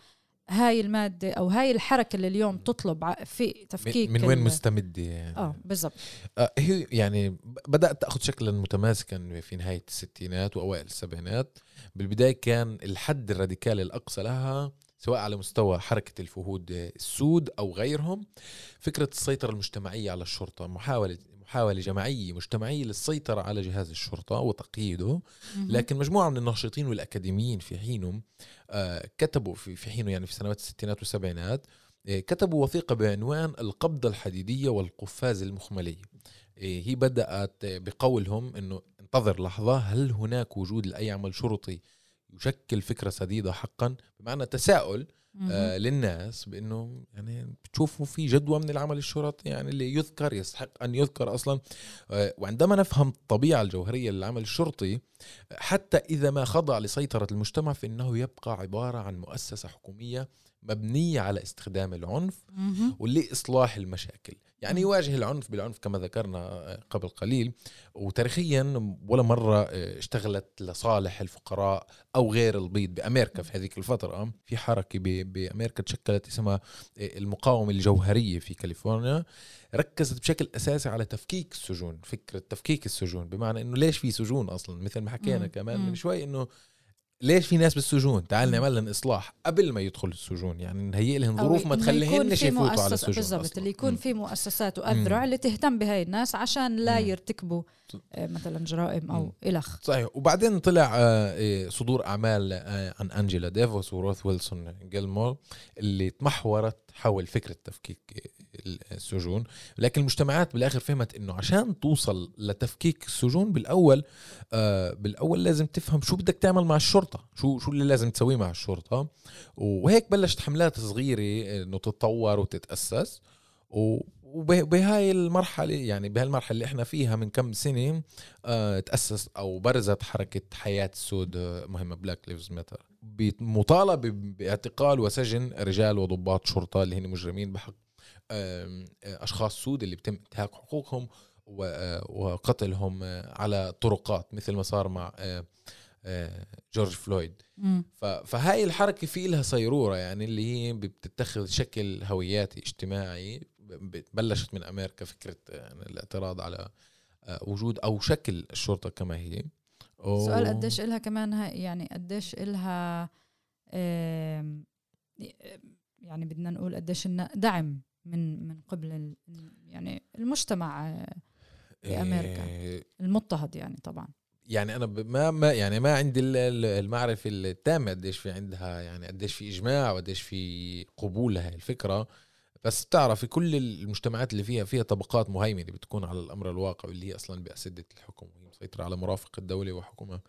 هاي المادة أو هاي الحركة اللي اليوم تطلب في تفكيك من, وين مستمدة يعني؟ آه بالضبط. آه هي يعني ب- بدأت تأخذ شكلا متماسكا في نهاية الستينات وأوائل السبعينات. بالبداية كان الحد الراديكالي الأقصى لها سواء على مستوى حركة الفهود السود أو غيرهم فكرة السيطرة المجتمعية على الشرطة محاولة محاولة جماعية مجتمعية للسيطرة على جهاز الشرطة وتقييده. لكن مجموعة من الناشطين والأكاديميين في حينهم آه كتبوا في, حينه يعني في سنوات الستينات والسبعينات آه كتبوا وثيقة بعنوان القبضة الحديدية والقفاز المخملية آه هي بدأت بقولهم أنه انتظر لحظة هل هناك وجود لأي عمل شرطي يشكل فكرة سديدة حقا؟ بمعنى تساؤل آه للناس بإنه يعني بتشوفوا في جدوى من العمل الشرطي يعني اللي يذكر يستحق أن يذكر أصلا. آه وعندما نفهم الطبيعة الجوهرية للعمل الشرطي حتى إذا ما خضع لسيطرة المجتمع فإنه يبقى عبارة عن مؤسسة حكومية مبنيه على استخدام العنف. ولإصلاح المشاكل يعني. يواجه العنف بالعنف كما ذكرنا قبل قليل وتاريخيا ولا مرة اشتغلت لصالح الفقراء أو غير البيض بأمريكا في هذيك الفترة في حركة ب- بأمريكا تشكلت اسمها المقاومة الجوهرية في كاليفورنيا ركزت بشكل أساسي على تفكيك السجون فكرة تفكيك السجون بمعنى إنه ليش في سجون أصلا مثل ما حكينا. كمان. من شوي إنه ليش في ناس بالسجون تعال نعمل لهم إصلاح قبل ما يدخلوا السجون يعني نهيئ لهم ظروف ما تخليهنش يفوتوا على السجون بالضبط. اللي يكون. في مؤسسات وأذرع اللي تهتم بهاي الناس عشان لا. يرتكبوا مثلا جرائم أو. إلخ. صحيح. وبعدين طلع آه، إيه، صدور أعمال آه، عن أنجيلا ديفوس وروث ويلسون جيلمور اللي تمحورت حول فكرة تفكيك السجون لكن المجتمعات بالآخر فهمت إنه عشان توصل لتفكيك السجون بالأول آه بالأول لازم تفهم شو بدك تعمل مع الشرطة شو شو اللي لازم تسويه مع الشرطة. وهيك بلشت حملات صغيرة إنه تتطور وتتأسس. و- وبهاي المرحلة يعني بهالمرحلة اللي إحنا فيها من كم سنة آه تأسس أو برزت حركة حياة السود آه، مهمة Black Lives Matter بمطالبة باعتقال وسجن رجال وضباط شرطة اللي هن مجرمين بحق أشخاص سود اللي بتم انتهاك حقوقهم آه، وقتلهم على طرقات مثل ما صار مع جورج فلويد مم. فهاي الحركة في لها صيرورة يعني اللي هي بتتخذ شكل هوياتي اجتماعي بلشت من أمريكا فكرة يعني الاعتراض على آه، وجود أو شكل الشرطة كما هي. و- سؤال قديش إلها كمان يعني قديش إلها يعني بدنا نقول قديش دعم من من قبل يعني المجتمع آه، بأمريكا. آه، المضطهد يعني طبعا. يعني أنا ما ما يعني ما عندي ال- ال- المعرفة التامة قديش في عندها يعني قديش في إجماع وقديش في قبول لهي الفكرة. بس بتعرفي كل المجتمعات اللي فيها فيها طبقات مهيمنه بتكون على الأمر الواقع واللي هي أصلا بأسدة الحكم وهي مسيطرة على مرافق الدولة وحكمها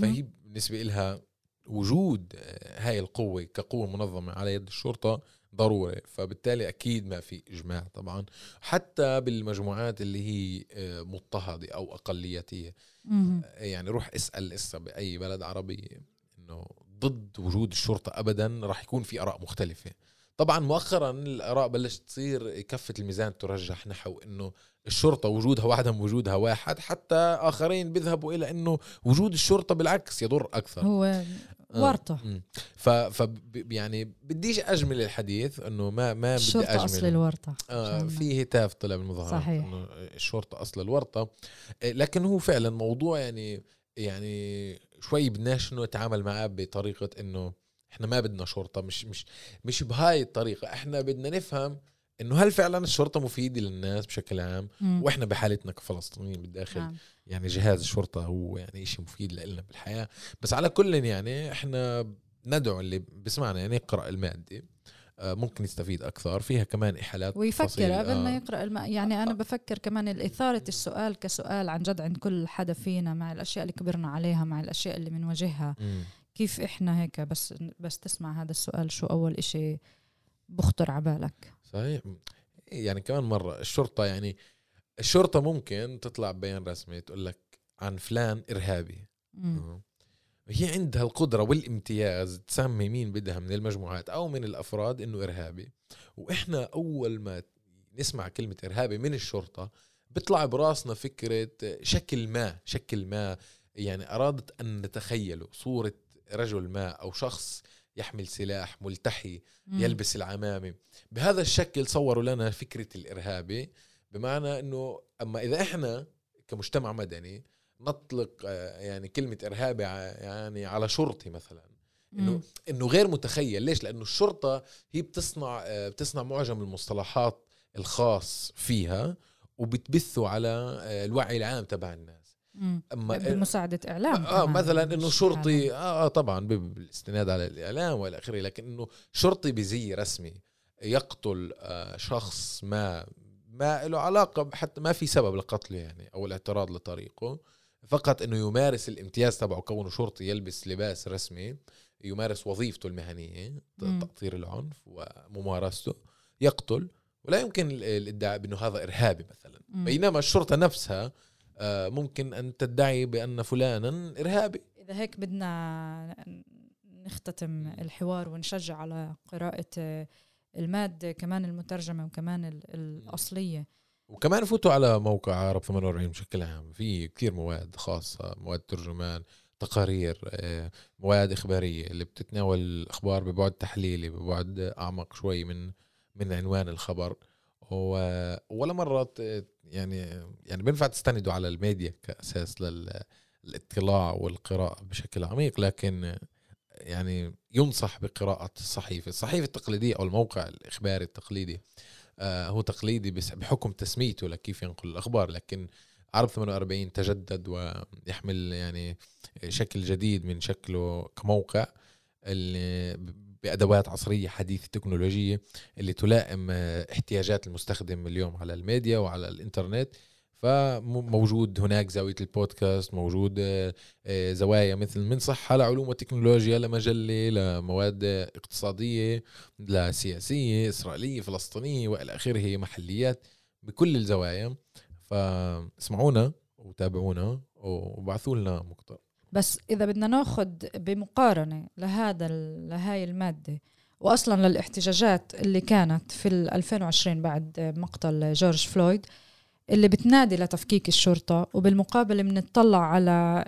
فهي بالنسبة لها وجود آه، هاي القوة كقوة منظمة على يد الشرطة ضروري. فبالتالي أكيد ما في إجماع طبعا. حتى بالمجموعات اللي هي آه، مضطهدة أو اقلياتيه مهم. يعني روح اسأل لسه بأي بلد عربي إنه ضد وجود الشرطة ابدا راح يكون في آراء مختلفة. طبعا مؤخرا الآراء بلشت تصير كفة الميزان ترجح نحو إنه الشرطة وجودها وعدم وجودها واحد حتى آخرين بيذهبوا إلى إنه وجود الشرطة بالعكس يضر أكثر هو آه. ورطة مم. ف, ف يعني بديش أجمل الحديث إنه ما ما بدي الشرطة اجمل أصل الورطة آه في هتاف طلع بالمظاهرات صحيح. إنه الشرطة أصل الورطة آه، لكن هو فعلا موضوع يعني يعني شوي بدناش إنه نتعامل معاه بطريقة إنه إحنا ما بدنا شرطة مش مش مش بهاي الطريقة إحنا بدنا نفهم إنه هل فعلا الشرطة مفيدة للناس بشكل عام مم. وإحنا بحالتنا كفلسطينيين بالداخل نعم. يعني جهاز الشرطة هو يعني إشي مفيد لنا بالحياة بس على كل يعني إحنا ندعو اللي بسمعنا يعني يقرأ المادة آه، ممكن يستفيد أكثر فيها كمان إحالات ويفكر قبل ما آه. يقرأ الم... يعني أنا بفكر كمان اثاره السؤال كسؤال عن جد عند كل حدا فينا مع الأشياء اللي كبرنا عليها مع الأشياء اللي بنواجهها. كيف إحنا هيك بس بس تسمع هذا السؤال شو أول إشي بخطر على بالك؟ صحيح. يعني كمان مرة الشرطة يعني الشرطة ممكن تطلع ببيان رسمي تقول لك عن فلان إرهابي. مم. هي عندها القدرة والامتياز تسمي مين بدها من المجموعات أو من الأفراد إنه إرهابي. وإحنا أول ما نسمع كلمة إرهابي من الشرطة بيطلع براسنا فكرة شكل ما شكل ما يعني أرادت أن نتخيله صورة رجل ما أو شخص يحمل سلاح ملتحي مم. يلبس العمامة بهذا الشكل صوروا لنا فكرة الإرهابي بمعنى أنه أما إذا إحنا كمجتمع مدني نطلق آه، يعني كلمة إرهابي ع- يعني على شرطي مثلا إنه. إنه غير متخيل ليش لأنه الشرطة هي بتصنع آه، بتصنع معجم المصطلحات الخاص فيها وبتبثه على آه، الوعي العام تبع الناس. أما بمساعدة إعلام آه مثلا إنه شرطي إعلام. آه, آه طبعا بالاستناد على الإعلام وإلى آخره لكن إنه شرطي بزي رسمي يقتل آه شخص ما ما له علاقة حتى ما في سبب لقتله يعني أو الاعتراض لطريقه فقط إنه يمارس الامتياز تبعه كونه شرطي يلبس لباس رسمي يمارس وظيفته المهنية ت- مم. تقطير العنف وممارسته يقتل ولا يمكن ال- الإدعاء بأنه هذا إرهابي مثلا. بينما الشرطة نفسها آه، ممكن أن تدعي بأن فلانا إرهابي. إذا هيك بدنا نختتم الحوار ونشجع على قراءة آه، المادة كمان المترجمة وكمان ال- الأصلية. وكمان فوتوا على موقع عرب 48 بشكل عام. في كثير مواد خاصة مواد ترجمان تقارير آه، مواد إخبارية اللي بتتناول الأخبار ببعد تحليلي ببعد أعمق شوي من من عنوان الخبر. ولا آه، يعني يعني بينفع تستندوا على الميديا كأساس للاطلاع والقراءة بشكل عميق لكن يعني ينصح بقراءة الصحيفة الصحيفة التقليدية أو الموقع الإخباري التقليدي آه هو تقليدي بحكم تسميته لكيف ينقل الأخبار لكن عرب 48 تجدد ويحمل يعني شكل جديد من شكله كموقع اللي بأدوات عصرية حديثة تكنولوجية اللي تلائم آه، احتياجات المستخدم اليوم على الميديا وعلى الإنترنت. فموجود هناك زاوية البودكاست موجود آه، آه، زوايا مثل من صحة لعلوم وتكنولوجيا لمجلة لمواد اقتصادية لسياسية إسرائيلية فلسطينية وإلى آخره محليات بكل الزوايا. فاسمعونا وتابعونا وبعثوا لنا مقطع. بس إذا بدنا ناخذ بمقارنة لهذا لهاي المادة واصلا للاحتجاجات اللي كانت في ال 2020 بعد مقتل جورج فلويد اللي بتنادي لتفكيك الشرطة وبالمقابل بنطلع على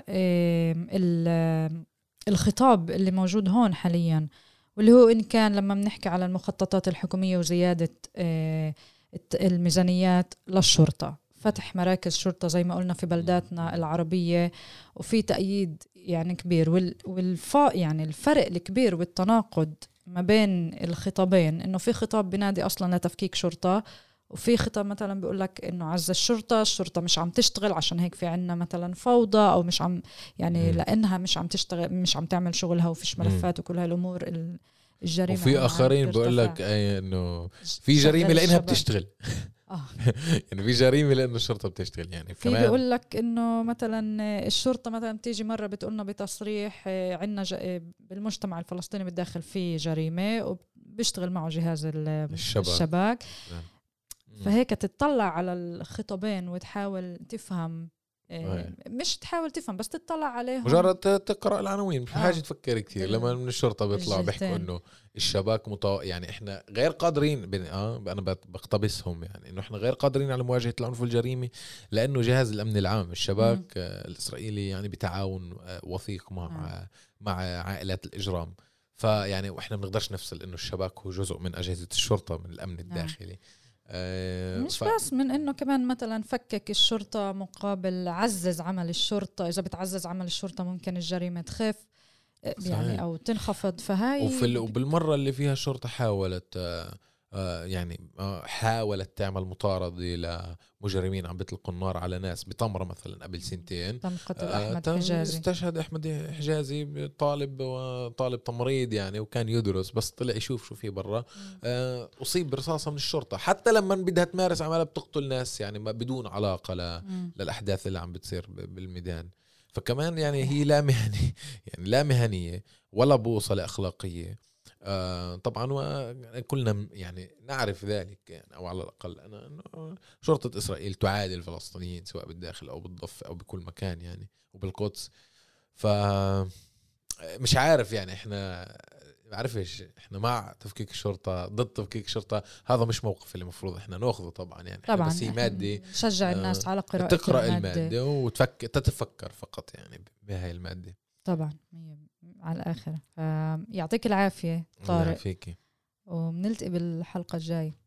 الخطاب اللي موجود هون حاليا واللي هو إن كان لما بنحكي على المخططات الحكومية وزيادة آه، الميزانيات للشرطة. فتح مراكز شرطة زي ما قلنا في بلداتنا العربية وفي تأييد يعني كبير وال والفا يعني الفرق الكبير والتناقض ما بين الخطابين إنه في خطاب بنادي أصلا لتفكيك شرطة وفي خطاب مثلا بيقول لك إنه عز الشرطة الشرطة مش عم تشتغل عشان هيك في عنا مثلا فوضى أو مش عم يعني مم. لإنها مش عم تشتغل مش عم تعمل شغلها وفيش. ملفات وكل هالأمور ال- الجريمة وفي عم آخرين بقول لك. أي إنه في جريمة لإنها. بتشتغل آه. يعني في جريمة لأنه الشرطة بتشتغل يعني في بيقول لك إنه مثلا الشرطة مثلا بتيجي مرة بتقولنا بتصريح عندنا بالمجتمع الفلسطيني بالداخل في جريمة وبيشتغل معه جهاز ال- الشبك. الشباك مم. فهيك تطلع على الخطابين وتحاول تفهم آه،. مش تحاول تفهم بس تطلع عليهم. مجرد تقرأ العناوين. مش آه. حاجة تفكر كثير لما من الشرطة بيطلعوا بيحكوا. إنه الشباك مطا... يعني إحنا غير قادرين بن... آه أنا بقتبسهم يعني إنه إحنا غير قادرين على مواجهة العنف والجريمه لأنه جهاز الأمن العام الشباك آه الإسرائيلي يعني بتعاون آه وثيق مع آه. مع عائلات الإجرام. فيعني وإحنا بنقدرش نفصل إنه الشباك هو جزء من أجهزة الشرطة من الأمن الداخلي. آه مش ف- بس من إنه كمان مثلا فكك الشرطة مقابل عزز عمل الشرطة إذا بتعزز عمل الشرطة ممكن الجريمة تخف آه، صحيح. يعني أو تنخفض فهاي وفي ال- وبالمرة اللي فيها الشرطه حاولت آه، آه، يعني آه، حاولت تعمل مطاردة لمجرمين عم بيطلقوا النار على ناس بطمره مثلا قبل سنتين. تم قتل آه، أحمد تم حجازي. استشهد أحمد حجازي طالب وطالب تمريض يعني وكان يدرس بس طلع يشوف شو في برا. آه، أصيب برصاصة من الشرطة. حتى لما بدها تمارس عملها بتقتل ناس يعني ما بدون علاقة ل مم. للأحداث اللي عم بتصير بالميدان. فكمان يعني هي لا مهني يعني لا مهنية ولا بوصلة أخلاقية. آه طبعا وكلنا يعني نعرف ذلك يعني أو على الأقل أنا إنه شرطة إسرائيل تعادي الفلسطينيين سواء بالداخل أو بالضفه أو بكل مكان يعني وبالقدس. ف مش عارف يعني إحنا بعرفش إحنا مع تفكيك الشرطة ضد تفكيك الشرطة هذا مش موقف اللي المفروض إحنا نأخذه طبعا يعني طبعا بس هي مادة نشجع آه، الناس على قراءة تقرأ المادة, المادة وتفك تتفكر فقط يعني بهاي المادة. طبعا على الآخر آه، يعطيك العافية الله طارق يعافيكي وبنلتقي بالحلقة الجاية.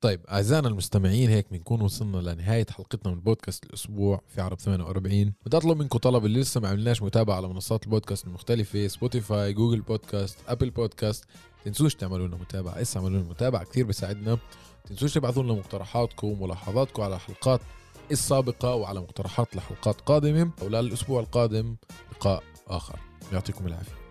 طيب أعزائنا المستمعين هيك بنكون وصلنا لنهاية حلقتنا من بودكاست الأسبوع في عرب 48 بدي اطلب منكم طلب اللي لسه ما عملناش متابعة على منصات البودكاست المختلفة Spotify Google Podcast Apple Podcast تنسوش تعملوا لنا متابعة. اسا اعملوا لنا متابعة كثير بيساعدنا. تنسوش تبعثوا لنا مقترحاتكم وملاحظاتكم على الحلقات السابقة وعلى مقترحات لحلقات قادمة. وللاسبوع القادم لقاء آخر. يعطيكم العافيه